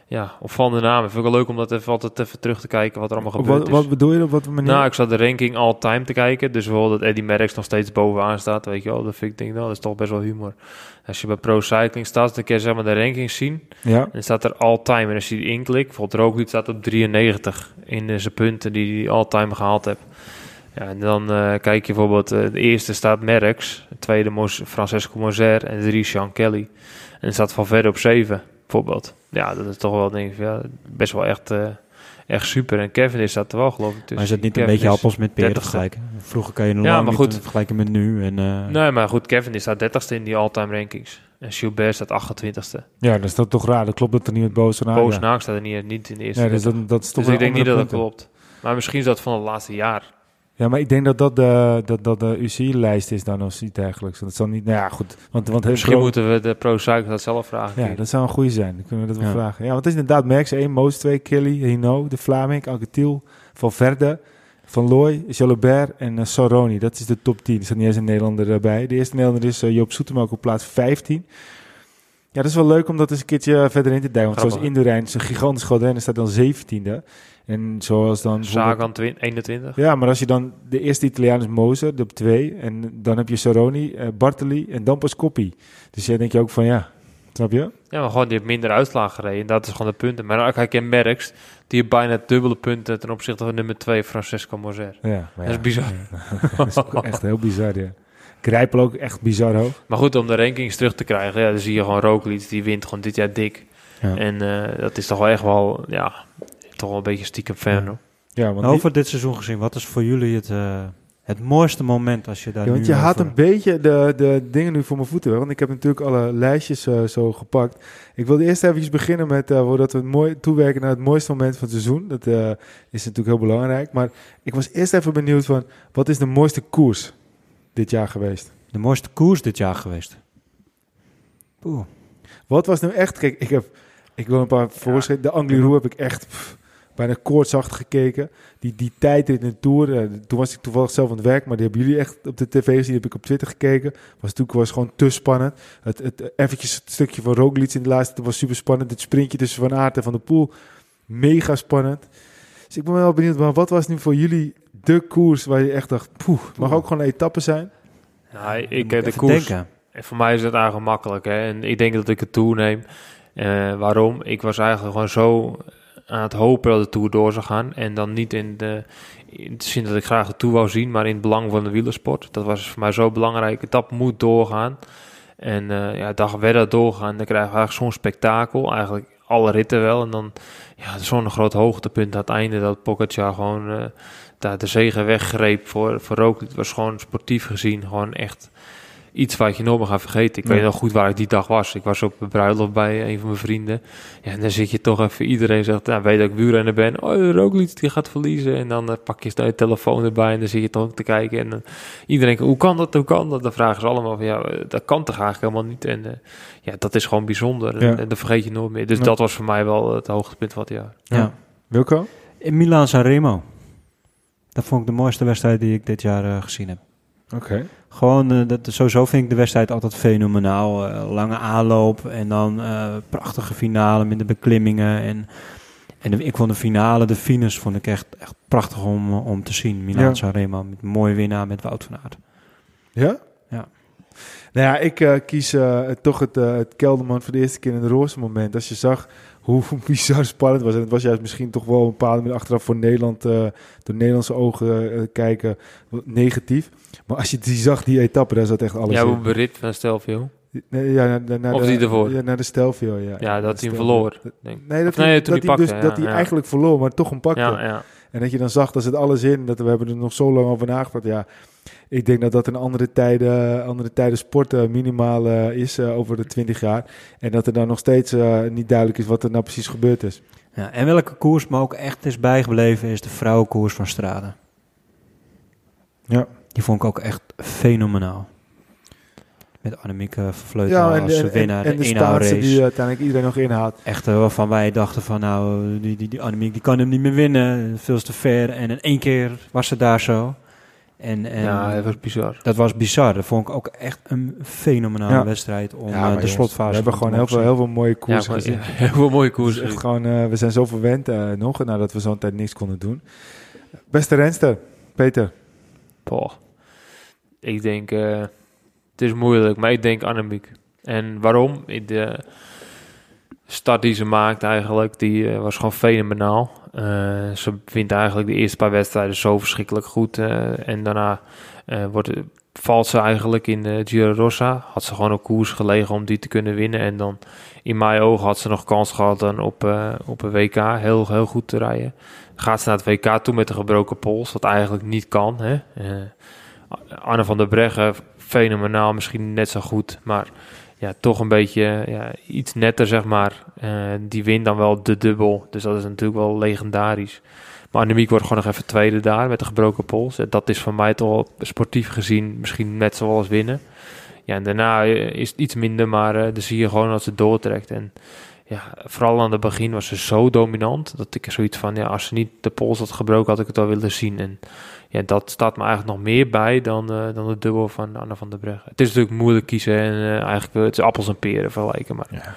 ja, opvallende namen. Vind ik wel leuk om dat even altijd even terug te kijken wat er allemaal gebeurd wat, is. wat bedoel je op wat manier? Nou, ik zat de ranking all-time te kijken. Dus bijvoorbeeld dat Eddie Merckx nog steeds bovenaan staat. Weet je wel, dat vind ik denk ik wel. Dat is toch best wel humor. Als je bij Pro Cycling staat, dan kun je zeg maar de rankings zien. ja. En dan staat er all-time. En als je die inklikt, bijvoorbeeld Roglic staat op 93 in eh, zijn punten die hij all-time gehaald heeft. Ja, en dan eh, kijk je bijvoorbeeld, eh, de eerste staat Merckx, de tweede Mos Francesco Moser en de drie Sean Kelly. En dan staat Valverde op 7, bijvoorbeeld. Ja, dat is toch wel, denk ik, ja, best wel echt, eh, echt super. En Kevin is dat er wel, geloof ik. tussen. maar is het niet een beetje appels met peren 30ste. vergelijken? Vroeger kan je nog Ja, maar goed. vergelijken met nu. En, eh, Nee, maar goed, Kevin is staat 30ste in die all-time rankings. En Gilbert staat 28ste. ja, dat is dat toch raar. Dat klopt dat er niet met Hagen. Boos Naak staat er niet, niet in de eerste. Ja, dus 30. dat, dat is toch dus ik denk niet dat dat klopt. Maar misschien is dat van het laatste jaar. Ja, maar ik denk dat dat de, dat, dat de UCI-lijst is dan of iets dergelijks. Dat zal niet... Nou ja, goed. Want, want Misschien moeten we de Pro Cycle dat zelf vragen. Ja, dat zou een goede zijn. Dan kunnen we dat wel Ja. vragen. Ja, want het is inderdaad Merckx 1, Moos 2, Kelly, Hino, De Vlaming, Alcatil, Valverde, Van Looy, Jalobert en uh, Soroni. Dat is de top 10. Er staat niet eens een Nederlander erbij. De eerste Nederlander is uh, Joop Soetema ook op plaats 15. Ja, dat is wel leuk om dat eens een keertje verder in te duiken. Want zoals Grappig. Indurain, is een gigantisch groot rennen, staat dan 17e. En zoals dan... Sagan twin- 21. Ja, maar als je dan... De eerste Italiaan is Moser, de op 2. En dan heb je Saroni, eh, Bartoli en dan pas Coppi. Dus dan denk je ook van ja, snap je? Ja, maar gewoon die heeft minder uitslagen gereden. Dat is gewoon de punten. Maar dan kijk je Merckx, die heeft bijna dubbele punten ten opzichte van nummer 2, Francesco Moser. Ja, maar Dat is ja, bizar. *laughs* dat is ook echt heel bizar, ja. Grijpel ook echt bizar hoog. Maar goed, om de rankings terug te krijgen, ja, dan zie je gewoon Roglic, die wint gewoon dit jaar dik. Ja. En eh, dat is toch wel echt wel, ja, toch wel een beetje stiekem fan. hoor. Ja, want, die- Over dit seizoen gezien, wat is voor jullie het, eh, het mooiste moment als je daar ja, want nu je haat over- een beetje de, de dingen nu voor mijn voeten. Want ik heb natuurlijk alle lijstjes eh, zo gepakt. Ik wilde eerst even beginnen met, eh voordat we het mooi toewerken naar het mooiste moment van het seizoen. Dat eh, is natuurlijk heel belangrijk. Maar ik was eerst even benieuwd van, wat is de mooiste koers dit jaar geweest? De mooiste koers dit jaar geweest. Oeh. Wat was nou echt... Kijk, ik heb... Ik wil een paar voorschrijven. De Angliru heb ik echt pff, bijna koortsachtig gekeken. Die, die tijd in de Tour. eh, toen was ik toevallig zelf aan het werk. Maar die hebben jullie echt op de tv gezien. Die heb ik op Twitter gekeken. Was natuurlijk was gewoon te spannend. Het, het, eventjes het stukje van Roglic in de laatste. Dat was super spannend. Het sprintje tussen Van Aert en Van der Poel. Mega spannend. Dus ik ben wel benieuwd. Maar wat was nu voor jullie de koers waar je echt dacht... Poeh, mag ook gewoon een etappe zijn? Ja, ik, eh, de koers, denken. En voor mij is het eigenlijk makkelijk. Hè? En ik denk dat ik het toeneem. Eh waarom? Ik was eigenlijk gewoon zo aan het hopen dat de Tour door zou gaan. En dan niet in de, in de zin dat ik graag de Tour wou zien, maar in het belang van de wielersport. Dat was voor mij zo belangrijk. Dat moet doorgaan. En eh ja, dag werd dat doorgaan. Dan krijgen we eigenlijk zo'n spektakel. Eigenlijk alle ritten wel. En dan ja, zo'n groot hoogtepunt aan het einde. Dat Pogacar gewoon eh, daar de zegen weggreep voor, voor Roglic. Het was gewoon sportief gezien gewoon echt iets wat je nooit meer gaat vergeten. Ik Ja. weet nog goed waar ik die dag was. Ik was op een bruiloft bij een van mijn vrienden. Ja, en dan zit je toch even... Iedereen zegt, nou, weet dat ik wielrenner ben. Oh, Roglic die gaat verliezen. En dan eh, pak je snel je telefoon erbij en dan zit je toch te kijken. En dan iedereen, hoe kan dat, hoe kan dat? Dan vragen ze allemaal van, ja, eh, dat kan toch eigenlijk helemaal niet. En eh, ja, dat is gewoon bijzonder. Ja. En, en dat vergeet je nooit meer. Dus Ja. dat was voor mij wel het hoogtepunt van het jaar. Ja. Wilco? In Milaan Sanremo. Dat vond ik de mooiste wedstrijd die ik dit jaar eh, gezien heb. Oké. Gewoon, eh, dat, sowieso vind ik de wedstrijd altijd fenomenaal. Eh, lange aanloop en dan eh, prachtige finale met de beklimmingen. En, en de- ik vond de finale, de finish, vond ik echt, echt prachtig om, om te zien. Milaan Ja. Sanremo, met een mooie winnaar met Wout van Aert. Ja? Ja. Nou ja, ik kies toch het, het Kelderman voor de eerste keer in het roze moment. Als je zag hoe *laughs* bizar spannend was. En het was juist misschien toch wel een bepaalde manier achteraf voor Nederland, door Nederlandse ogen kijken, negatief. Maar als je die zag, die etappe, daar zat echt alles Ja, hoe in. berit van Stelvio. Nee, ja, naar, naar, naar Of de, die ervoor? Ja, naar de Stelvio, ja. Ja, dat hij hem verloor. Dat- Denk. Nee, dat Of nee, hij, dat dus, dat ja, hij ja. eigenlijk verloor, maar toch een pakte. Ja, ja. En dat je dan zag, daar zit alles in. Dat we hebben er nog zo lang over nagedacht. Ja, ik denk dat dat in andere tijden, andere tijden sporten minimaal eh, is eh, over de 20 jaar. En dat er dan nog steeds eh, niet duidelijk is wat er nou precies gebeurd is. Ja, en welke koers me ook echt is bijgebleven is de vrouwenkoers van Strade. Ja, Die vond ik ook echt fenomenaal. Met Annemieke Vleuten ja en, als en, en, winnaar, en de de. Spaanse die uiteindelijk iedereen nog inhaalt. Echt eh, waarvan wij dachten van nou, die, die, die Annemiek die kan hem niet meer winnen. Veel te ver. En in één keer was ze daar zo. En, en ja, dat was bizar. dat was bizar. Dat vond ik ook echt een fenomenale Ja. wedstrijd om Ja, eh, de slotfase We hebben gewoon heel veel, heel veel mooie Ja, koersen gezien. ja, *laughs* heel veel mooie Het koers. is echt gewoon, eh, we zijn zo verwend eh, nog, nadat we zo'n tijd niks konden doen. Beste renster, Peter. Ik denk, eh, het is moeilijk, maar ik denk Annemiek. En waarom? De start die ze maakt eigenlijk, die eh, was gewoon fenomenaal. Eh, ze vindt eigenlijk de eerste paar wedstrijden zo verschrikkelijk goed. en daarna wordt, valt ze eigenlijk in de Giro Rossa. Had ze gewoon op koers gelegen om die te kunnen winnen. En dan in mijn ogen had ze nog kans gehad dan op, op een WK heel, heel goed te rijden. Gaat ze naar het WK toe met een gebroken pols, wat eigenlijk niet kan. Hè? Eh, Anne van der Breggen, fenomenaal, misschien net zo goed, maar ja, toch een beetje ja, iets netter, zeg maar. Eh, die wint dan wel de dubbel, dus dat is natuurlijk wel legendarisch. Maar Annemiek wordt gewoon nog even tweede daar met een gebroken pols. Dat is voor mij toch sportief gezien misschien net zoals winnen. Ja, en daarna eh, is het iets minder, maar dan zie je gewoon dat ze doortrekt. En ja, vooral aan het begin was ze zo dominant dat ik er zoiets van, ja, als ze niet de pols had gebroken, had ik het wel willen zien. En ja, dat staat me eigenlijk nog meer bij dan, eh, dan de dubbel van Anna van der Breggen. Het is natuurlijk moeilijk kiezen en eh, eigenlijk het is appels en peren vergelijken, maar Ja.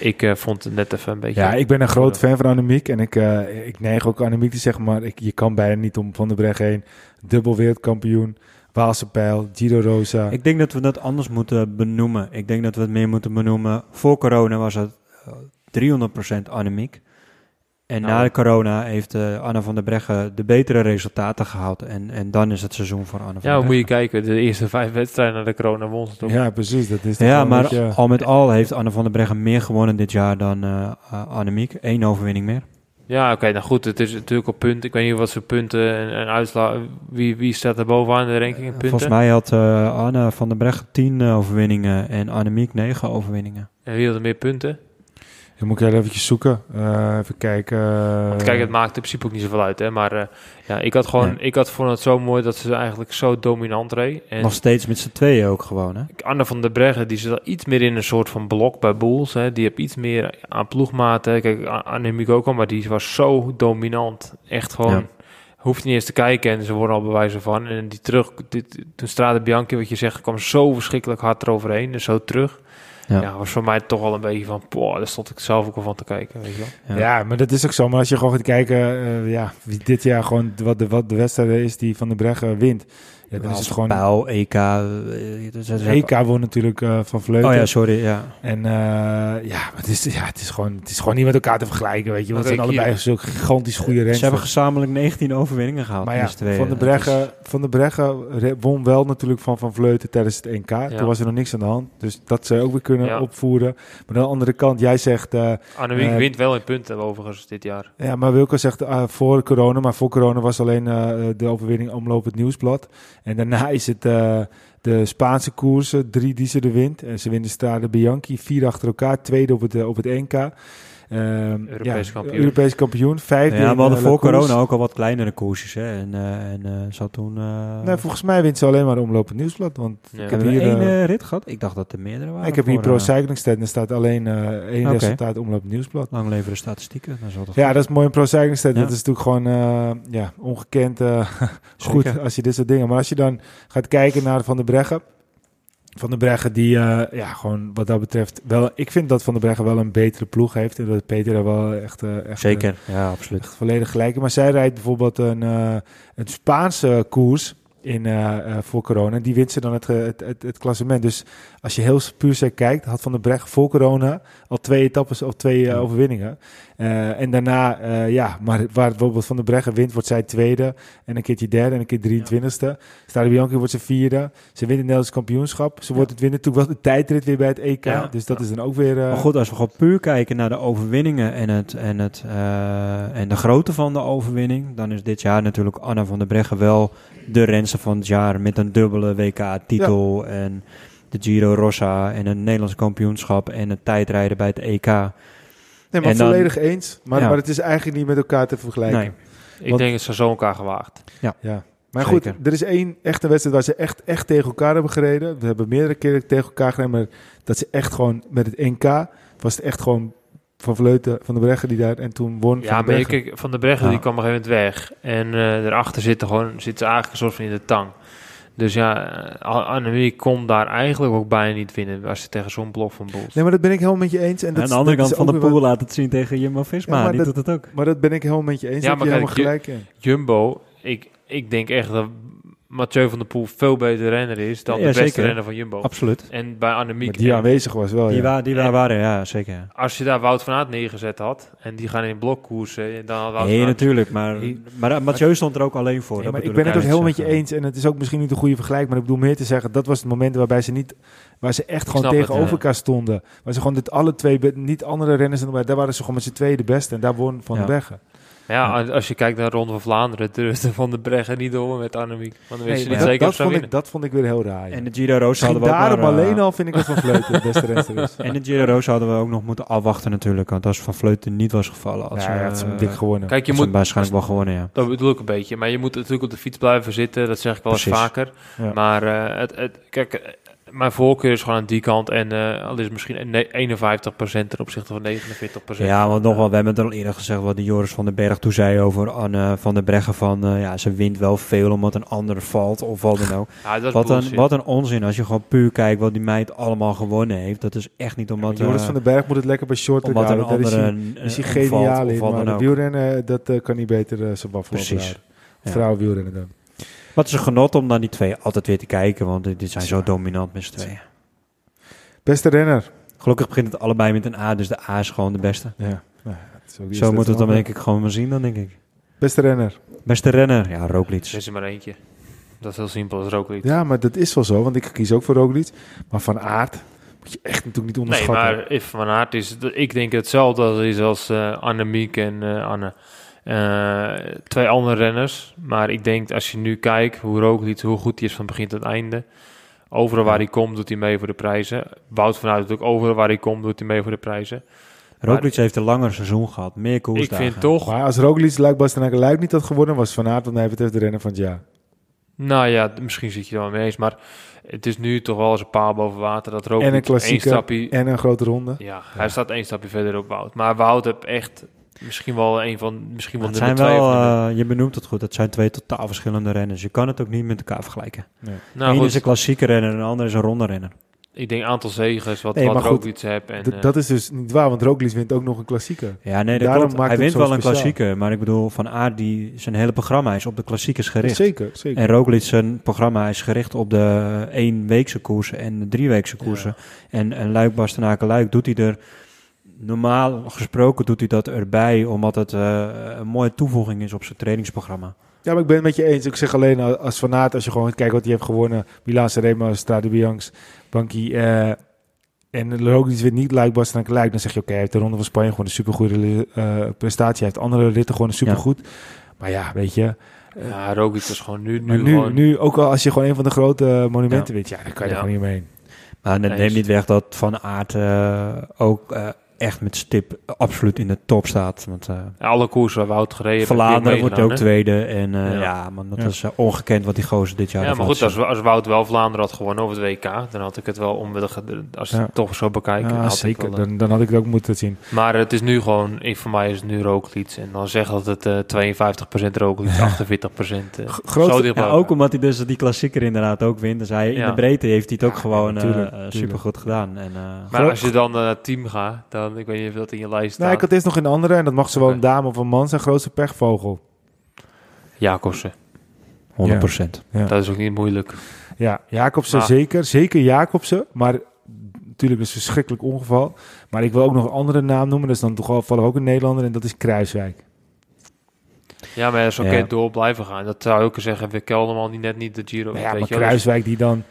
ik eh, vond het net even een beetje... Ja, ik ben een groot fan van Annemiek. En ik, eh, ik neig ook Annemiek te zeggen, maar ik, je kan bijna niet om Van der Breggen heen. Dubbel wereldkampioen, Waalse Pijl, Giro Rosa. Ik denk dat we dat anders moeten benoemen. Ik denk dat we het meer moeten benoemen. Voor corona was het 300% anemiek. En Nou. na de corona heeft eh, Anne van der Breggen de betere resultaten gehaald. En, en dan is het seizoen voor Anne van Ja, der hoe moet je kijken? De eerste vijf wedstrijden na de corona won ze toch? ja, precies. Dat is toch Ja, maar beetje- al met al heeft Anne van der Breggen meer gewonnen dit jaar dan eh uh, Annemiek. Eén overwinning meer. Ja, oké, nou goed, het is natuurlijk op punten. Ik weet niet wat voor punten en, en uitslag. Wie, wie staat er bovenaan in de ranking in punten? Volgens mij had eh, Anne van der Breggen 10 overwinningen en Annemiek 9 overwinningen. En wie had er meer punten? Dan moet ik heel eventjes zoeken. Eh, even kijken. Want kijk, het maakt in principe ook niet zoveel uit, hè. Maar eh, ja, ik had gewoon... Nee. Ik had vond het zo mooi dat ze eigenlijk zo dominant reed. En Nog steeds met z'n tweeën ook gewoon, hè? Anne van der Breggen, die zit al iets meer in een soort van blok bij Boels. Hè. Die heeft iets meer aan ploegmaten. Kijk, Annemiek ook al, maar die was zo dominant. Echt gewoon... Ja. Hoeft niet eens te kijken en ze worden al bewijzen van. En die terug, dit, toen Strade Bianchi, wat je zegt, kwam zo verschrikkelijk hard eroverheen. En zo terug. Ja. Ja. was voor mij toch wel een beetje van, poh, daar stond ik zelf ook al van te kijken, weet je wel. Ja. Ja. maar dat is ook zo. Maar als je gewoon gaat kijken, eh, ja, wie dit jaar gewoon wat de, wat de wedstrijd is die Van der Breggen wint. Ja, dan is het gewoon... Pijl, EK. eh, dus het is ook- EK won natuurlijk eh, van Vleuten. Oh ja, sorry, ja. En eh, ja, maar het is, ja het, is gewoon, het is gewoon niet met elkaar te vergelijken, weet je. Want het Oké, zijn allebei hier. zulke gigantisch goede Ze renners. hebben gezamenlijk 19 overwinningen gehaald. Maar ja. Van de Breggen, is- van de Breggen re- won wel natuurlijk van Van Vleuten tijdens het NK. Toen was er nog niks aan de hand. Dus dat zou je ook weer kunnen Ja. opvoeren. Maar aan de andere kant, jij zegt... eh, Annemiek Eh, wint wel in punten overigens dit jaar. ja, maar Wilco zegt eh, voor corona. Maar voor corona was alleen eh, de overwinning omloop het nieuwsblad. En daarna is het eh, de Spaanse koersen, drie die ze er wint. En ze wint de Bianchi, vier achter elkaar. Tweede op het, eh, op het NK. Ehm, Europees ja, kampioen. Europees kampioen. Vijfde Ja, we hadden eh, voor corona ook al wat kleinere koersjes. Hè? En, eh en eh zat toen... eh Nee, volgens mij wint ze alleen maar de omloop het nieuwsblad. Want Ja. ik heb hier... één rit gehad? Ik dacht dat er meerdere waren. ik heb hier Pro Cycling Stat en er staat alleen eh, één resultaat omloop het nieuwsblad. Lang leven de statistieken. Dan zal het Ja, dat is mooi in Pro Cycling Stat. Ja. Dat is natuurlijk gewoon ja, ongekend eh, *laughs* goed als je dit soort dingen... Maar als je dan gaat kijken naar Van der Breggen... Van der Breggen die, eh, ja, gewoon wat dat betreft wel... Ik vind dat Van der Breggen wel een betere ploeg heeft. En dat Peter daar wel echt... eh, echt Zeker, ja, absoluut. echt volledig gelijk. Maar zij rijdt bijvoorbeeld een, eh, een Spaanse koers in, eh, eh, voor corona. Die wint ze dan het, ge- het, het, het klassement. Dus als je heel puur zeg kijkt, had Van der Breggen voor corona al twee etappes of twee eh, Ja. overwinningen. Eh, en daarna, eh, ja, maar waar bijvoorbeeld Van der Breggen wint, wordt zij tweede. En een keertje derde en een keer 23ste. Stade Bianchi wordt ze vierde. Ze wint het Nederlands kampioenschap. Ze wordt het winnen natuurlijk wel de tijdrit weer bij het EK. Ja. Dus dat is dan ook weer... eh, Maar goed, als we gewoon puur kijken naar de overwinningen en, het, en, het, eh, en de grootte van de overwinning, dan is dit jaar natuurlijk Anna van der Breggen wel de renster van het jaar met een dubbele WK-titel en de Giro Rossa en een Nederlands kampioenschap en het tijdrijden bij het EK. nee, maar en dan- volledig eens. Maar, Ja. maar het is eigenlijk niet met elkaar te vergelijken. Nee, Ik Want- denk dat ze zo elkaar gewaagd. Ja. Maar Zeker. goed, er is één echte wedstrijd waar ze echt, echt tegen elkaar hebben gereden. We hebben meerdere keren tegen elkaar gereden, maar dat ze echt gewoon met het NK was het echt gewoon van Vleuten, van de Breggen die daar en toen won Ja, van de maar kijk, Van de Breggen Ja. die kwam op een gegeven moment weg. En eh daarachter zitten gewoon, zit ze eigenlijk een soort van in de tang. Dus ja, eh, Annemiek kon daar eigenlijk ook bijna niet winnen als ze tegen zo'n blok van Boels. Nee, maar dat ben ik helemaal met je eens. En dat, aan de andere kant van de pool wat- laat het zien tegen Jumbo-Visma. Ja, maar die dat- doet het ook. Maar dat ben ik helemaal met je eens. Ja, maar je helemaal kijk, gelijk in. Jumbo, ik, ik denk echt dat Mathieu van der Poel veel beter renner is dan Ja, de beste zeker. renner van Jumbo. Absoluut. En bij Annemiek, Maar die en aanwezig was wel, Die, ja. wa die wa- En- waren, ja, zeker. ja. als je daar Wout van Aert neergezet had en die gaan in blokkoersen, dan had Wout Nee, van Aert- natuurlijk. Maar, Nee. maar uh, Mathieu stond er ook alleen voor. Nee, maar ik ben het ook helemaal met je eens. En het is ook misschien niet een goede vergelijking. Maar ik bedoel meer te zeggen, dat was het moment waarbij ze niet... Waar ze echt gewoon het, tegenover ja. elkaar stonden. Waar ze gewoon dit alle twee, niet andere renners Daar waren ze gewoon met z'n tweeën de beste. En daar won Van Ja. de Breggen. Ja, als je kijkt naar de Ronde van Vlaanderen, durfde Van de Breggen niet door met Annemiek. Want dan wist je niet dat, zeker dat, ze vond ik, dat vond ik weer heel raar. ja. En de Giro Rosa hadden we ook daarom maar, eh, alleen al vind ik dat Van Vleuten de beste renster is. *laughs* En de Giro Rosa hadden we ook nog moeten afwachten natuurlijk. Want als Van Vleuten niet was gevallen... Als, ja, eh, had ze dik gewonnen. Kijk, je ze moet, waarschijnlijk wel gewonnen, ja. dat bedoel ik een beetje, maar je moet natuurlijk op de fiets blijven zitten. Dat zeg ik wel eens Precies. vaker. Ja. Maar eh, het, het, kijk, eh, mijn voorkeur is gewoon aan die kant. En eh, al is het misschien een ne- 51% ten opzichte van 49%. Ja, want nog wel, we hebben het al eerder gezegd wat die Joris van den Berg toen zei over Anne van der Breggen van eh, ja, ze wint wel veel omdat een ander valt of wat dan ook. *laughs* Ja, dat is Wat een, wat een onzin als je gewoon puur kijkt wat die meid allemaal gewonnen heeft. Dat is echt niet omdat, Joris eh, van den Berg moet het lekker bij short omdat een houden. Daar is andere hij, een- is hij een geniaal in. Maar de wielrennen, dat eh, kan niet beter eh, zijn waffel Precies. Ja. Vrouwen wielrennen dan. Wat is een genot om naar die twee altijd weer te kijken, want dit dit zijn zo dominant met z'n tweeën. Beste renner. Gelukkig begint het allebei met een A, dus de A is gewoon de beste. Ja. Nou, ja, het is ook- is Zo moet het dan denk ik gewoon maar zien, dan denk ik. Beste renner. Beste renner, ja, Roglic. Er is er maar eentje. Dat is heel simpel, ook niet. Ja, maar dat is wel zo, want ik kies ook voor Roglic. Maar van aard moet je echt natuurlijk niet Nee, onderschatten. maar if Van Aert is, ik denk hetzelfde als, is als eh Annemiek en eh, Anne. Eh, twee andere renners. Maar ik denk als je nu kijkt hoe Roglic, hoe goed hij is van begin tot einde. Overal waar hij komt doet hij mee voor de prijzen. Wout van Aert doet ook overal waar hij komt doet hij mee voor de prijzen. Roglic heeft een langer seizoen gehad, meer Ik koersdagen. vind toch, Maar als Roglic Luik Bastenaken Luik niet had gewonnen, was Van Aert wat mij betreft de renner van het jaar. nou ja, misschien zit je er wel mee eens. Maar het is nu toch wel eens een paal boven water dat Roglic En een één stapje... en een grote ronde. Ja, hij staat één stapje verder op Wout. Maar Wout heeft echt misschien wel een van, misschien wel zijn twee. wel, nummer- eh, je benoemt het goed, het zijn twee totaal verschillende renners. Je kan het ook niet met elkaar vergelijken. nou, Eén goed, is een klassieke renner en de ander is een ronde renner. ik denk aantal zegers, wat, Nee, wat Roglic heeft. En, eh, dat is dus niet waar, want Roglic wint ook nog een klassieker. Ja, nee, dat Daarom klopt. maakt Hij wint wel een klassieker, maar ik bedoel, Van Aert, die, zijn hele programma is op de klassiekers gericht. Zeker, zeker. En Roglic, zijn programma is gericht op de éénweekse koersen en de drieweekse koersen. En, en Luik, Bastenaken, Luik doet hij er... Normaal gesproken doet hij dat erbij, omdat het eh, een mooie toevoeging is op zijn trainingsprogramma. Ja, maar ik ben het met je eens. Ik zeg alleen eh, als Van Aert, als je gewoon kijkt wat hij heeft gewonnen. Milan Sanremo, Strade Bianchi, Banki. eh en Roglic wint niet Luik, Bastenaken Luik. Dan zeg je, oké, hij heeft de Ronde van Spanje gewoon een supergoede eh prestatie. Hij heeft andere ritten gewoon supergoed. Maar ja, weet je. ja, Roglic is gewoon nu, nu, nu, gewoon... nu, ook al als je gewoon een van de grote monumenten wint, ja, dan kan je Ja. er gewoon niet omheen. Maar dat Eens. neemt niet weg dat Van Aert eh, ook eh, echt met stip absoluut in de top staat. Want eh, alle koersen waar Wout gereden Vlaanderen wordt ook tweede. En eh, Ja. ja. man, dat Ja. is eh, ongekend wat die gozer dit jaar Ja, maar goed, als, als Wout wel Vlaanderen had gewonnen over het WK, dan had ik het wel omwillig, als je Ja. het toch zo bekijkt. Ja, had ik zeker. wel, Dan, dan had ik het ook moeten zien. maar het is nu gewoon, ik, voor mij is het nu Roglic. En dan zeg dat het eh 52% Roglic, 48%. eh G- grootste- zo dicht bij Ja, ook omdat hij dus die klassieker inderdaad ook wint. Dus hij, in de breedte heeft hij het ook Ja, gewoon ja, tuurlijk, eh, tuurlijk. supergoed gedaan. En, eh, Maar als je dan eh, naar het team gaat, dan, ik weet niet of dat in je lijst staat. Nee, ik had eerst nog een andere. En dat mag zowel een dame of een man zijn. Grootste pechvogel. Jacobsen, 100%. Ja. dat is ook niet moeilijk. Ja, Jacobsen Maar- zeker. Zeker Jacobsen. Maar natuurlijk is het een verschrikkelijk ongeval. Maar ik wil ook nog een andere naam noemen. Dat is dan toevallig ook een Nederlander. En dat is Kruiswijk. Ja, maar zo Ja. kan door blijven gaan. Dat zou ook zeggen, we Kelderman die net niet de Giro. Nou ja, weet maar je wel. Kruiswijk die dan...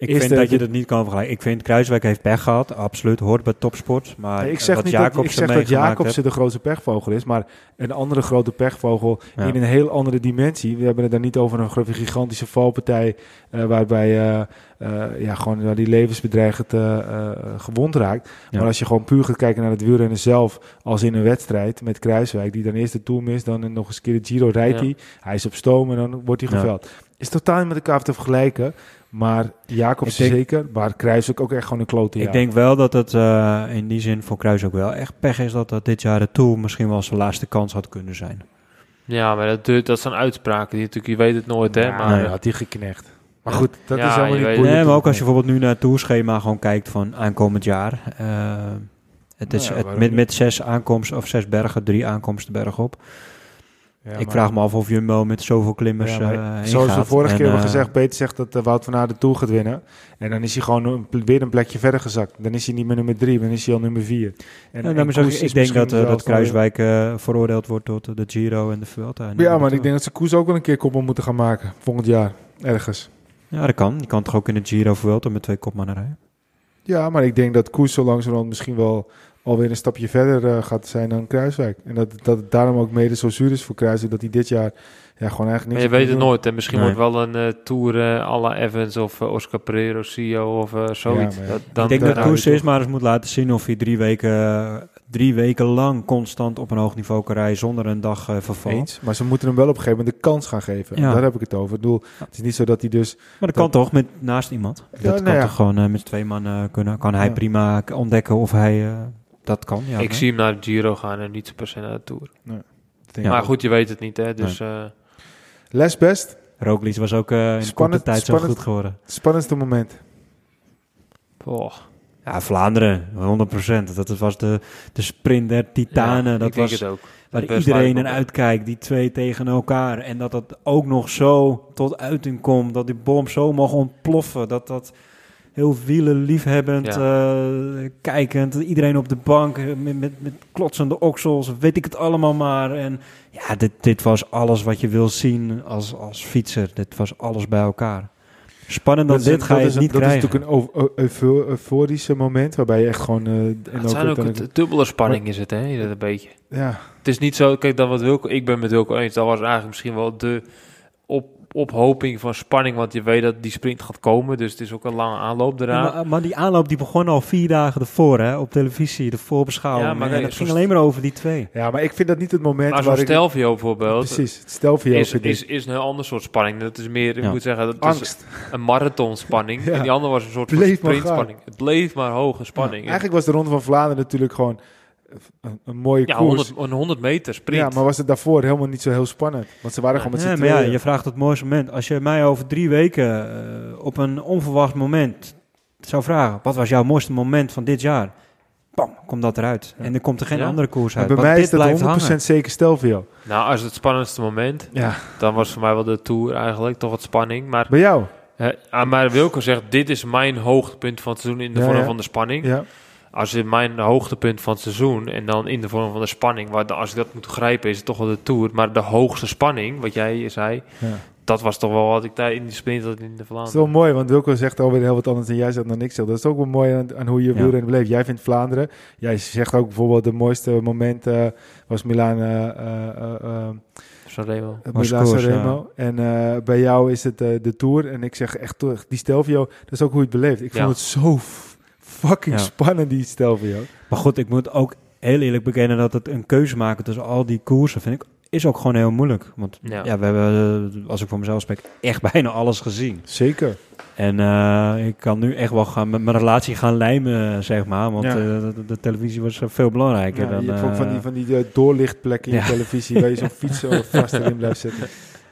Ik Is vind de- dat je dat niet kan vergelijken. Ik vind Kruiswijk heeft pech gehad, absoluut. Hoort bij topsport. Maar Nee, ik zeg wat niet dat, ik zeg dat Jacobsen de grootste pechvogel is. Maar een andere grote pechvogel Ja. in een heel andere dimensie. We hebben het dan niet over een grote gigantische valpartij. eh, waarbij eh, eh, ja, gewoon waar die levensbedreigend eh, eh, gewond raakt. Ja. Maar als je gewoon puur gaat kijken naar het wielrennen zelf. Als in een wedstrijd met Kruiswijk. Die dan eerst de Tour mist. Dan nog eens een keer de Giro rijdt Ja. hij. Hij is op stoom en dan wordt hij Ja. geveld. Is totaal niet met elkaar te vergelijken. Maar Ik denk- zeker. Maar Kruiswijk ook echt gewoon een klote Ik jaar. denk wel dat het eh, in die zin voor Kruis ook wel echt pech is dat dat dit jaar de Tour misschien wel zijn laatste kans had kunnen zijn. Ja, maar dat, duurt- dat zijn uitspraken. Die natuurlijk, je weet het nooit, hè. Ja, Maar, nee, had hij geknecht. Maar goed, dat Ja, is helemaal niet boeiend Nee, maar ook als je bijvoorbeeld nu naar het tourschema gewoon kijkt van aankomend jaar. eh, het is Nou ja, het, met, zes aankomsten of zes bergen, drie aankomsten bergop. Ja, ik maar- vraag me af of Jumbo met zoveel klimmers Ja, eh, Zoals we vorige En, keer hebben eh, gezegd, Peter zegt dat eh, Wout van Aert de Tour gaat winnen. En dan is hij gewoon een, weer een plekje verder gezakt. Dan is hij niet meer nummer drie, dan is hij al nummer vier. En, ja, en nou, Koes ik denk dat, dat Kruiswijk veroordeeld wordt tot de Giro en de Vuelta. en Ja, maar ik denk dat ze Koes ook wel een keer koppel moeten gaan maken. Volgend jaar, ergens. Ja, dat kan. Je kan toch ook in de Giro Vuelta met twee kopmannen rijden? Ja, maar ik denk dat Koes zo langzamerhand misschien wel alweer een stapje verder eh, gaat zijn dan Kruiswijk. En dat, dat het daarom ook mede zo zuur is voor Kruiswijk, dat hij dit jaar ja, gewoon eigenlijk maar niks je weet het doen. nooit. En misschien Nee. wordt wel een eh, Tour à la Evans of Oscar Pereiro, CEO of zoiets. Ja, maar ja. dat, dan, ik denk dan dat toch- eerst maar eens moet laten zien of hij drie weken, drie weken lang constant op een hoog niveau kan rijden zonder een dag eh, verval. Eens. Maar ze moeten hem wel op een gegeven moment de kans gaan geven. Ja. Daar heb ik het over. Ik bedoel, het is niet zo dat hij dus... Maar dat kan toch met naast iemand? Ja, dat nou kan ja. toch gewoon met twee man eh, kunnen. Kan hij Ja. prima ontdekken of hij eh, dat kan. Ja, ik nee? zie hem naar de Giro gaan en niet per se naar de Tour. denk Ja. Maar goed, je weet het niet, hè. Dus eh, Les best. Roglic was ook eh, in korte Spannend- tijd zo goed geworden. Spannendste moment. boah. Ja, Vlaanderen, 100%. Dat was de, de sprint der titanen. Ja, dat ik denk was het ook. waar iedereen naar uitkijkt. Die twee tegen elkaar. En dat dat ook nog zo tot uiting komt. Dat die bom zo mag ontploffen. Dat dat heel wielenliefhebbend, eh, kijkend. Iedereen op de bank eh, met, met, met klotsende oksels. Weet ik het allemaal maar. En ja, dit, dit was alles wat je wil zien als, als fietser. Dit was alles bij elkaar. Spannend dan Dat dit een- ga je dat het een- niet dat krijgen. is natuurlijk een eu- eu- eufor- euforisch moment waarbij je echt gewoon... eh, en het zijn ook dan- het, dubbele spanning is het, hè. Dat een beetje. ja, Het is niet zo, kijk, dat wat Wilco, ik ben met Wilco eens, dat was eigenlijk misschien wel de op, ophoping van spanning, want je weet dat die sprint gaat komen, dus het is ook een lange aanloop Ja, eraan. maar, maar die aanloop die begon al vier dagen ervoor hè, op televisie, de voorbeschouwing. Ja, maar en het ging alleen maar over die twee. ja, maar ik vind dat niet het moment maar zo'n waar ik... Stelvio bijvoorbeeld, Precies, het stelvio is, is, is een heel ander soort spanning. Dat is meer, ik Ja. moet zeggen, dat is Angst. een marathonspanning. *laughs* Ja. En die andere was een soort sprintspanning. Het bleef maar hoge spanning. Ja, eigenlijk was de Ronde van Vlaanderen natuurlijk gewoon een, een mooie ja, koers. 100, een 100 meter sprint. Ja, maar was het daarvoor helemaal niet zo heel spannend? Want ze waren Ja. gewoon met Ja, z'n maar ja, tweeën. je vraagt het mooiste moment. Als je mij over drie weken eh, op een onverwacht moment zou vragen, wat was jouw mooiste moment van dit jaar? Bam, komt dat eruit. Ja. En er komt er geen Ja. andere koers Maar uit. bij want mij dit is dat blijft 100% hangen. zeker stelvio. Nou, als het spannendste moment, Ja. dan was voor mij wel de Tour eigenlijk, toch wat spanning. Maar Bij jou? Eh, ah, maar Wilco zegt, dit is mijn hoogtepunt van het seizoen in de Ja, vorm ja. van de spanning. Ja. Als je mijn hoogtepunt van het seizoen en dan in de vorm van de spanning, waar, de- als ik dat moet grijpen, is het toch wel de Tour. Maar de hoogste spanning, wat jij zei, ja. dat was toch wel wat ik daar in die sprint had in de Dat is Vlaanderen. wel mooi, want Wilco zegt alweer heel wat anders dan jij zegt dan ik zeg. Dat is ook wel mooi aan, aan hoe je Ja. wielrennen beleeft. Jij vindt Vlaanderen. Jij zegt ook bijvoorbeeld de mooiste moment eh, was Milaan, eh eh, eh, eh, Sanremo. Was Milaan koers, Sanremo. En eh, bij jou is het de Tour. En ik zeg echt, toch, die Stelvio, dat is ook hoe je het beleeft. Ik Ja. vond het zo fucking Ja. spannend, die Stelvio. Maar goed, ik moet ook heel eerlijk bekennen dat het een keuze maken tussen al die koersen, vind ik, is ook gewoon heel moeilijk. Want Ja. ja, we hebben, eh, als ik voor mezelf spreek, echt *laughs* bijna alles gezien. Zeker. En eh, ik kan nu echt wel gaan met mijn relatie gaan lijmen, zeg maar. Want Ja. eh, de, de televisie was veel belangrijker. Ja, dan, je hebt ook van die, van die doorlichtplekken in Ja. je televisie waar je zo'n fiets zo *laughs* vast erin blijft zitten.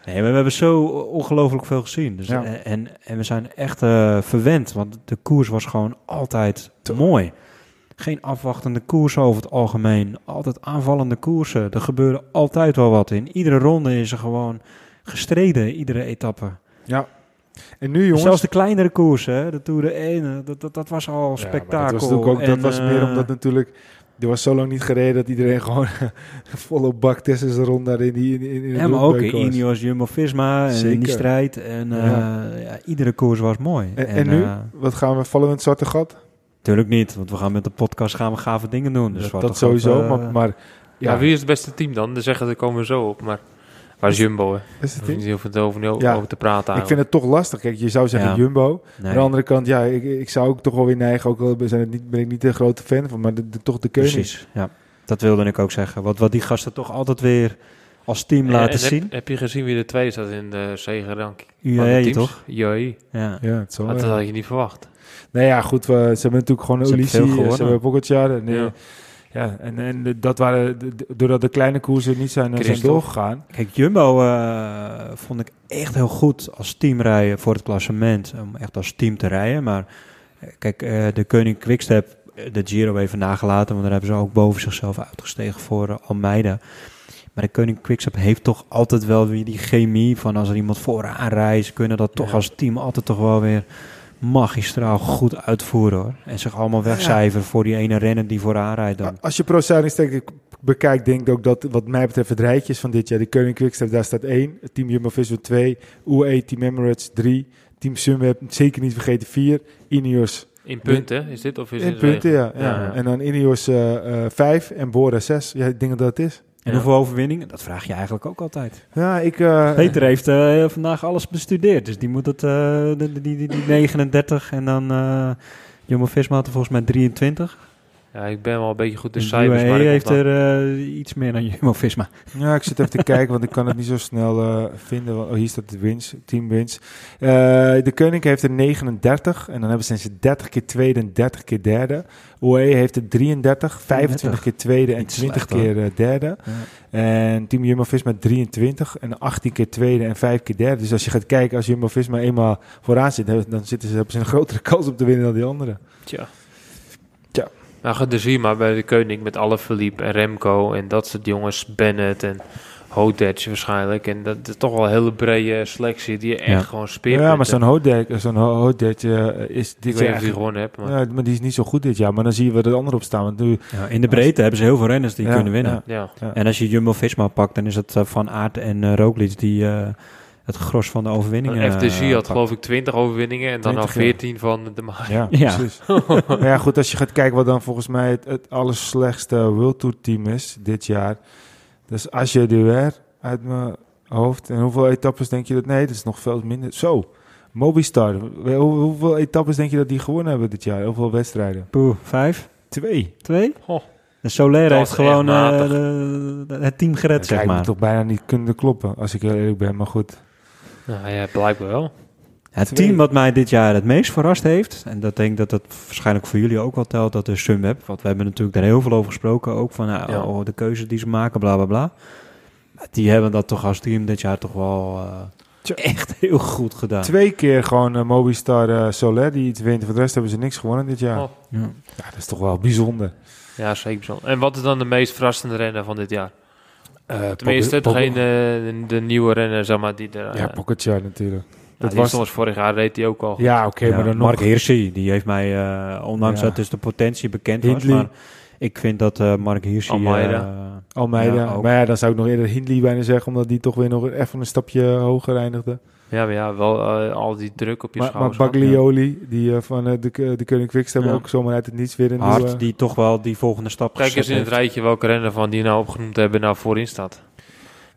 Nee, maar we hebben zo ongelooflijk veel gezien. Dus, Ja. eh, en, en we zijn echt eh, verwend, want de koers was gewoon altijd Toch. mooi. Geen afwachtende koersen over het algemeen. Altijd aanvallende koersen. Er gebeurde altijd wel wat in. Iedere ronde is er gewoon gestreden, iedere etappe. Ja. En nu jongens... Zelfs de kleinere koersen, de Tour de 1, dat, dat, dat was al Ja, spektakel. dat was, ook, dat was meer eh, omdat natuurlijk... Er was zo lang niet gereden dat iedereen *laughs* gewoon volle bak Tessers rond daar in die in, in, in de Ja, maar ook. Ineos, Jumbo-Visma en in die strijd. En eh, Ja. ja, iedere koers was mooi. En, en nu? eh, Wat gaan we vallen in het zwarte gat? Tuurlijk niet, want we gaan met de podcast gaan we gave dingen doen. Dus dat dat sowieso, eh, maar, maar Ja, ja, wie is het beste team dan? Dan zeggen, daar komen we zo op. Maar waar is Jumbo? Hè? is het niet? over, te- over, over, Ja. over te praten Ik vind het toch lastig. Kijk, je zou zeggen Ja. Jumbo. nee, Aan de andere kant, ja, ik, ik zou ook toch wel weer neigen. Ook al ben, het niet, ben ik niet de grote fan van, maar de, de- toch de keuze. precies. Ja, dat wilde ik ook zeggen. Wat, wat die gasten toch altijd weer als team En- laten en zien. Heb, heb je gezien wie de tweede staat in de zegenrank? UAE toch? UAE. Ja. Ja, het zal. Dat ja. had je niet verwacht. Nou ja, goed, we, ze hebben natuurlijk gewoon veel eh, ze gewonnen. hebben Pogacar. En, eh, Ja. Ja. en, en dat waren, doordat de kleine koersen niet zijn, eh, zijn doorgegaan. Kijk, Jumbo eh, vond ik echt heel goed als team rijden voor het klassement. Om echt als team te rijden. Maar eh, kijk, eh, de Koning Quickstep, eh, de Giro even nagelaten. Want daar hebben ze ook boven zichzelf uitgestegen voor eh, Almeida. Maar de Koning Quickstep heeft toch altijd wel weer die chemie van als er iemand vooraan. Ze kunnen dat toch Ja. als team altijd toch wel weer magistraal goed uitvoeren hoor. En zich allemaal wegcijferen voor die ene renner die vooraan rijdt dan. Als je Pro Cycling bekijkt, denk ik ook dat wat mij betreft het rijtje is van dit jaar. De Koning Quickstep, daar staat 1. Het Team Jumbo-Visma 2. UAE Team Emirates 3. Team Sunweb, zeker niet vergeten 4. Ineos In punten is dit? Of is in punten, ja, ja. Ja, ja. En dan Ineos 5 en Bora 6. Ja, ik denk dat dat is. En Ja. hoeveel overwinningen? Dat vraag je eigenlijk ook altijd. Ja, ik... eh, Peter heeft eh, vandaag alles bestudeerd, dus die moet het, eh, die, die, die 39 en dan eh Jumbo-Visma had er volgens mij 23. Ja, ik ben wel een beetje goed in De cijfers. UAE maar heeft er eh, iets meer dan *laughs* Jumbo-Visma. Ja, ik zit even te kijken, want ik kan het niet zo snel eh, vinden. want- Oh, hier staat de wins, team wins. Eh, de Koning heeft er 39 en dan hebben ze ze 30 keer tweede en 30 keer derde. OE heeft er 33, 25 keer tweede en Niet 20 slecht, keer derde. En Team Jumbo-Visma 23 en 18 keer tweede en 5 keer derde. Dus als je gaat kijken, als Jumbo-Visma eenmaal vooraan zit, dan zitten ze, hebben ze een grotere *laughs* kans om te winnen dan die anderen. Tja. Nou, goed, dus zie maar bij de Koning met alle Philippe en Remco en dat soort jongens, Bennett en Hodec waarschijnlijk. En dat is toch wel een hele brede selectie die je echt Ja. gewoon speert. Ja, maar zo'n Hodek, zo'n eh, is Ik dit weet jaar... die gewonnen hebt, maar Ja, maar die is niet zo goed dit jaar. Maar dan zie je wat er ander op staan. Want nu, Ja, in de breedte hebben ze heel veel renners die Ja, kunnen winnen. ja. ja. ja. En als je Jumbo-Visma pakt, dan is het eh, Van Aert en Roglic die eh, het gros van de overwinningen eh, had pakt. geloof ik 20 overwinningen en dan al 20, ja. 14 van de Maag. *laughs* Ja, Ja. precies. maar ja, goed, als je gaat kijken wat dan volgens mij het, het allerslechtste World Tour team is dit jaar. Dus als je de weer uit mijn hoofd. En hoeveel etappes denk je dat? Nee, dat is nog veel minder. Zo, Mobistar. Hoe- hoeveel etappes denk je dat die gewonnen hebben dit jaar? Hoeveel wedstrijden? Poeh, vijf? Twee. Twee? Goh. De Soler heeft gewoon eh, matig. de- de- het team gered, Dat zeg maar. toch bijna niet kunnen kloppen, als ik heel eerlijk ben. Maar goed. Nou ja, blijkbaar wel. Het team wat mij dit jaar het meest verrast heeft, en dat denk ik dat dat waarschijnlijk voor jullie ook wel telt, dat is Sunweb. Want we hebben natuurlijk daar heel veel over gesproken, ook van nou, Ja. oh, de keuzes die ze maken, bla bla bla. Maar Die hebben dat toch als team dit jaar toch wel eh, echt heel goed gedaan. Twee keer gewoon eh, Mobistar eh, Soler die iets wint. Voor de rest hebben ze niks gewonnen dit jaar. Oh. Ja. Ja, dat is toch wel bijzonder. Ja, zeker bijzonder. En wat is dan de meest verrassende renner van dit jaar? Eh, Tenminste, Pogacar- degene, de, de nieuwe renner, zeg maar, die er... Ja, eh, Pogacar natuurlijk. dat dat was- was vorig jaar, reed hij ook al. Ja, oké, Ja, maar dan Mark nog. Hirschi, die heeft mij, eh, ondanks Ja. dat dus de potentie bekend was, maar ik vind dat eh, Mark Hirschi... Almeida. eh, Almeida. Ja, maar ja, dan zou ik nog eerder Hindley bijna zeggen, omdat die toch weer nog even een stapje hoger eindigde. Ja, maar ja, wel eh, al die druk op je Maar, maar schouders. gehad. Baglioli, die eh, van eh, de, de Koning Quickstep Ja. ook zomaar uit het niets weer een Hart, nieuwe... die toch wel die volgende stap Kijk eens in het heeft. rijtje welke renner van die nou opgenoemd hebben nou voorin staat.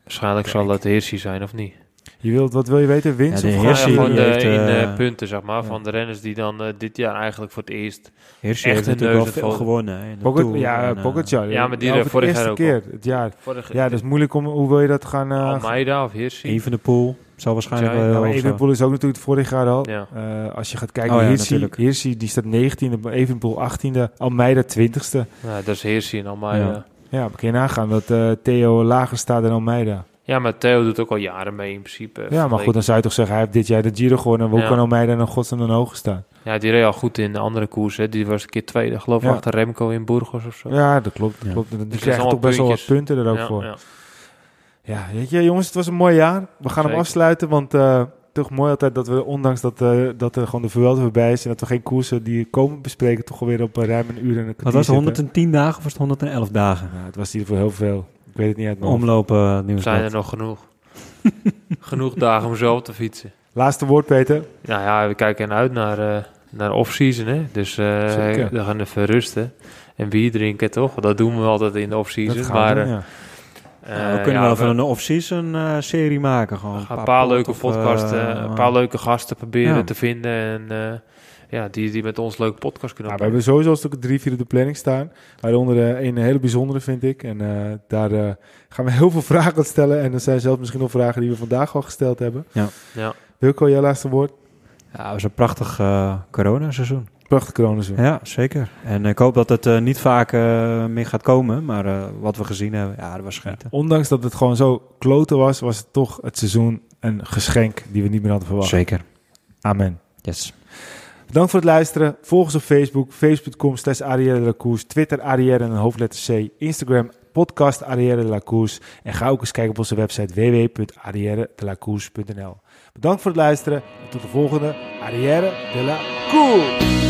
Waarschijnlijk zal dat de Hirschi zijn, of niet? Je wilt, wat wil je weten? Winst Ja, de of Ja, Hirschi, gewoon de, heeft, in eh, eh, punten, zeg maar, ja. van de renners die dan eh, dit jaar eigenlijk voor het eerst... Echt heeft een neus veel ervan. gewonnen. in de Tour ja, en, Pogacar. Ja, maar die Ja, voor vorig de jaar eerste ook keer het jaar. Vorige, Ja, dat is moeilijk om... Hoe wil je dat gaan... eh Almeida of Hirschi? Evenepoel zal waarschijnlijk Ja, wel is ook natuurlijk het vorig jaar al. Ja. Eh, als je gaat kijken Oh naar ja, Hirschi, natuurlijk. Hirschi die staat 19e, Evenepoel 18e, Almeida 20e. Ja, dat is Hirschi en Almeida. Ja. Ja. Maar kun je nagaan dat eh, Theo lager staat dan Almeida. Maar Theo doet ook al jaren mee in principe. Ja, maar goed, dan zou je toch zeggen, hij heeft dit jaar de Giro gewonnen. Hoe Ja. kan Almeida nog godsnaam dan hoger staan? Ja, die reed al goed in de andere koers. Hè. Die was een keer tweede, geloof ik, Ja. achter Remco in Burgos of zo. Ja, dat klopt. Dat Ja. klopt. Die krijgen allemaal toch best wel wat punten er ook Ja, voor. ja. Ja, weet je, jongens, het was een mooi jaar. We gaan hem afsluiten, want eh, toch mooi altijd dat we, ondanks dat, eh, dat er gewoon de Vuelta voorbij is en dat we geen koersen die komen bespreken, toch alweer op eh, ruim een uur en een kwartier Wat was het, zitten. 110 dagen of was het 111 dagen? Nou, het was hier voor heel veel. Ik weet het niet uit mijn. Omlopen uh, nieuws. Zijn er nog genoeg? *laughs* genoeg dagen om zo op te fietsen. Laatste woord, Peter. Nou ja, we kijken uit naar, eh naar off-season. Hè? Dus eh, Zeker. we gaan even rusten. En bier drinken, toch? Dat doen we altijd in de off-season. Maar doen, eh, ja. eh, Nou, we kunnen ja, wel even we een off-season eh, serie maken. Gewoon gaan een paar leuke podcasten, eh, een paar leuke gasten proberen ja. te vinden. En eh, ja, die, die met ons leuke podcast kunnen Nou, we hebben sowieso een stuk drie, vier op de planning staan. Waaronder eh, een hele bijzondere, vind ik. En eh, daar eh, gaan we *laughs* heel veel vragen aan stellen. En er zijn zelfs misschien nog vragen die we vandaag al gesteld hebben. Ja. Wilco, jouw laatste woord? Ja, het was een prachtig eh corona-seizoen. Prachtig coronaseizoen. Ja, zeker. En ik hoop dat het eh, niet vaak meer gaat komen. Maar eh, wat we gezien hebben, ja, dat was schieten. Ondanks dat het gewoon zo kloten was, was het toch het seizoen een geschenk die we niet meer hadden verwacht. Zeker. Amen. Yes. Bedankt voor het luisteren. Volg ons op Facebook, facebook.com slash Twitter Arrière en hoofdletter C, Instagram podcast Arrière de la Course en ga ook eens kijken op onze website www.arrièredelacourse.nl. Bedankt voor het luisteren en tot de volgende Arrière de la Course.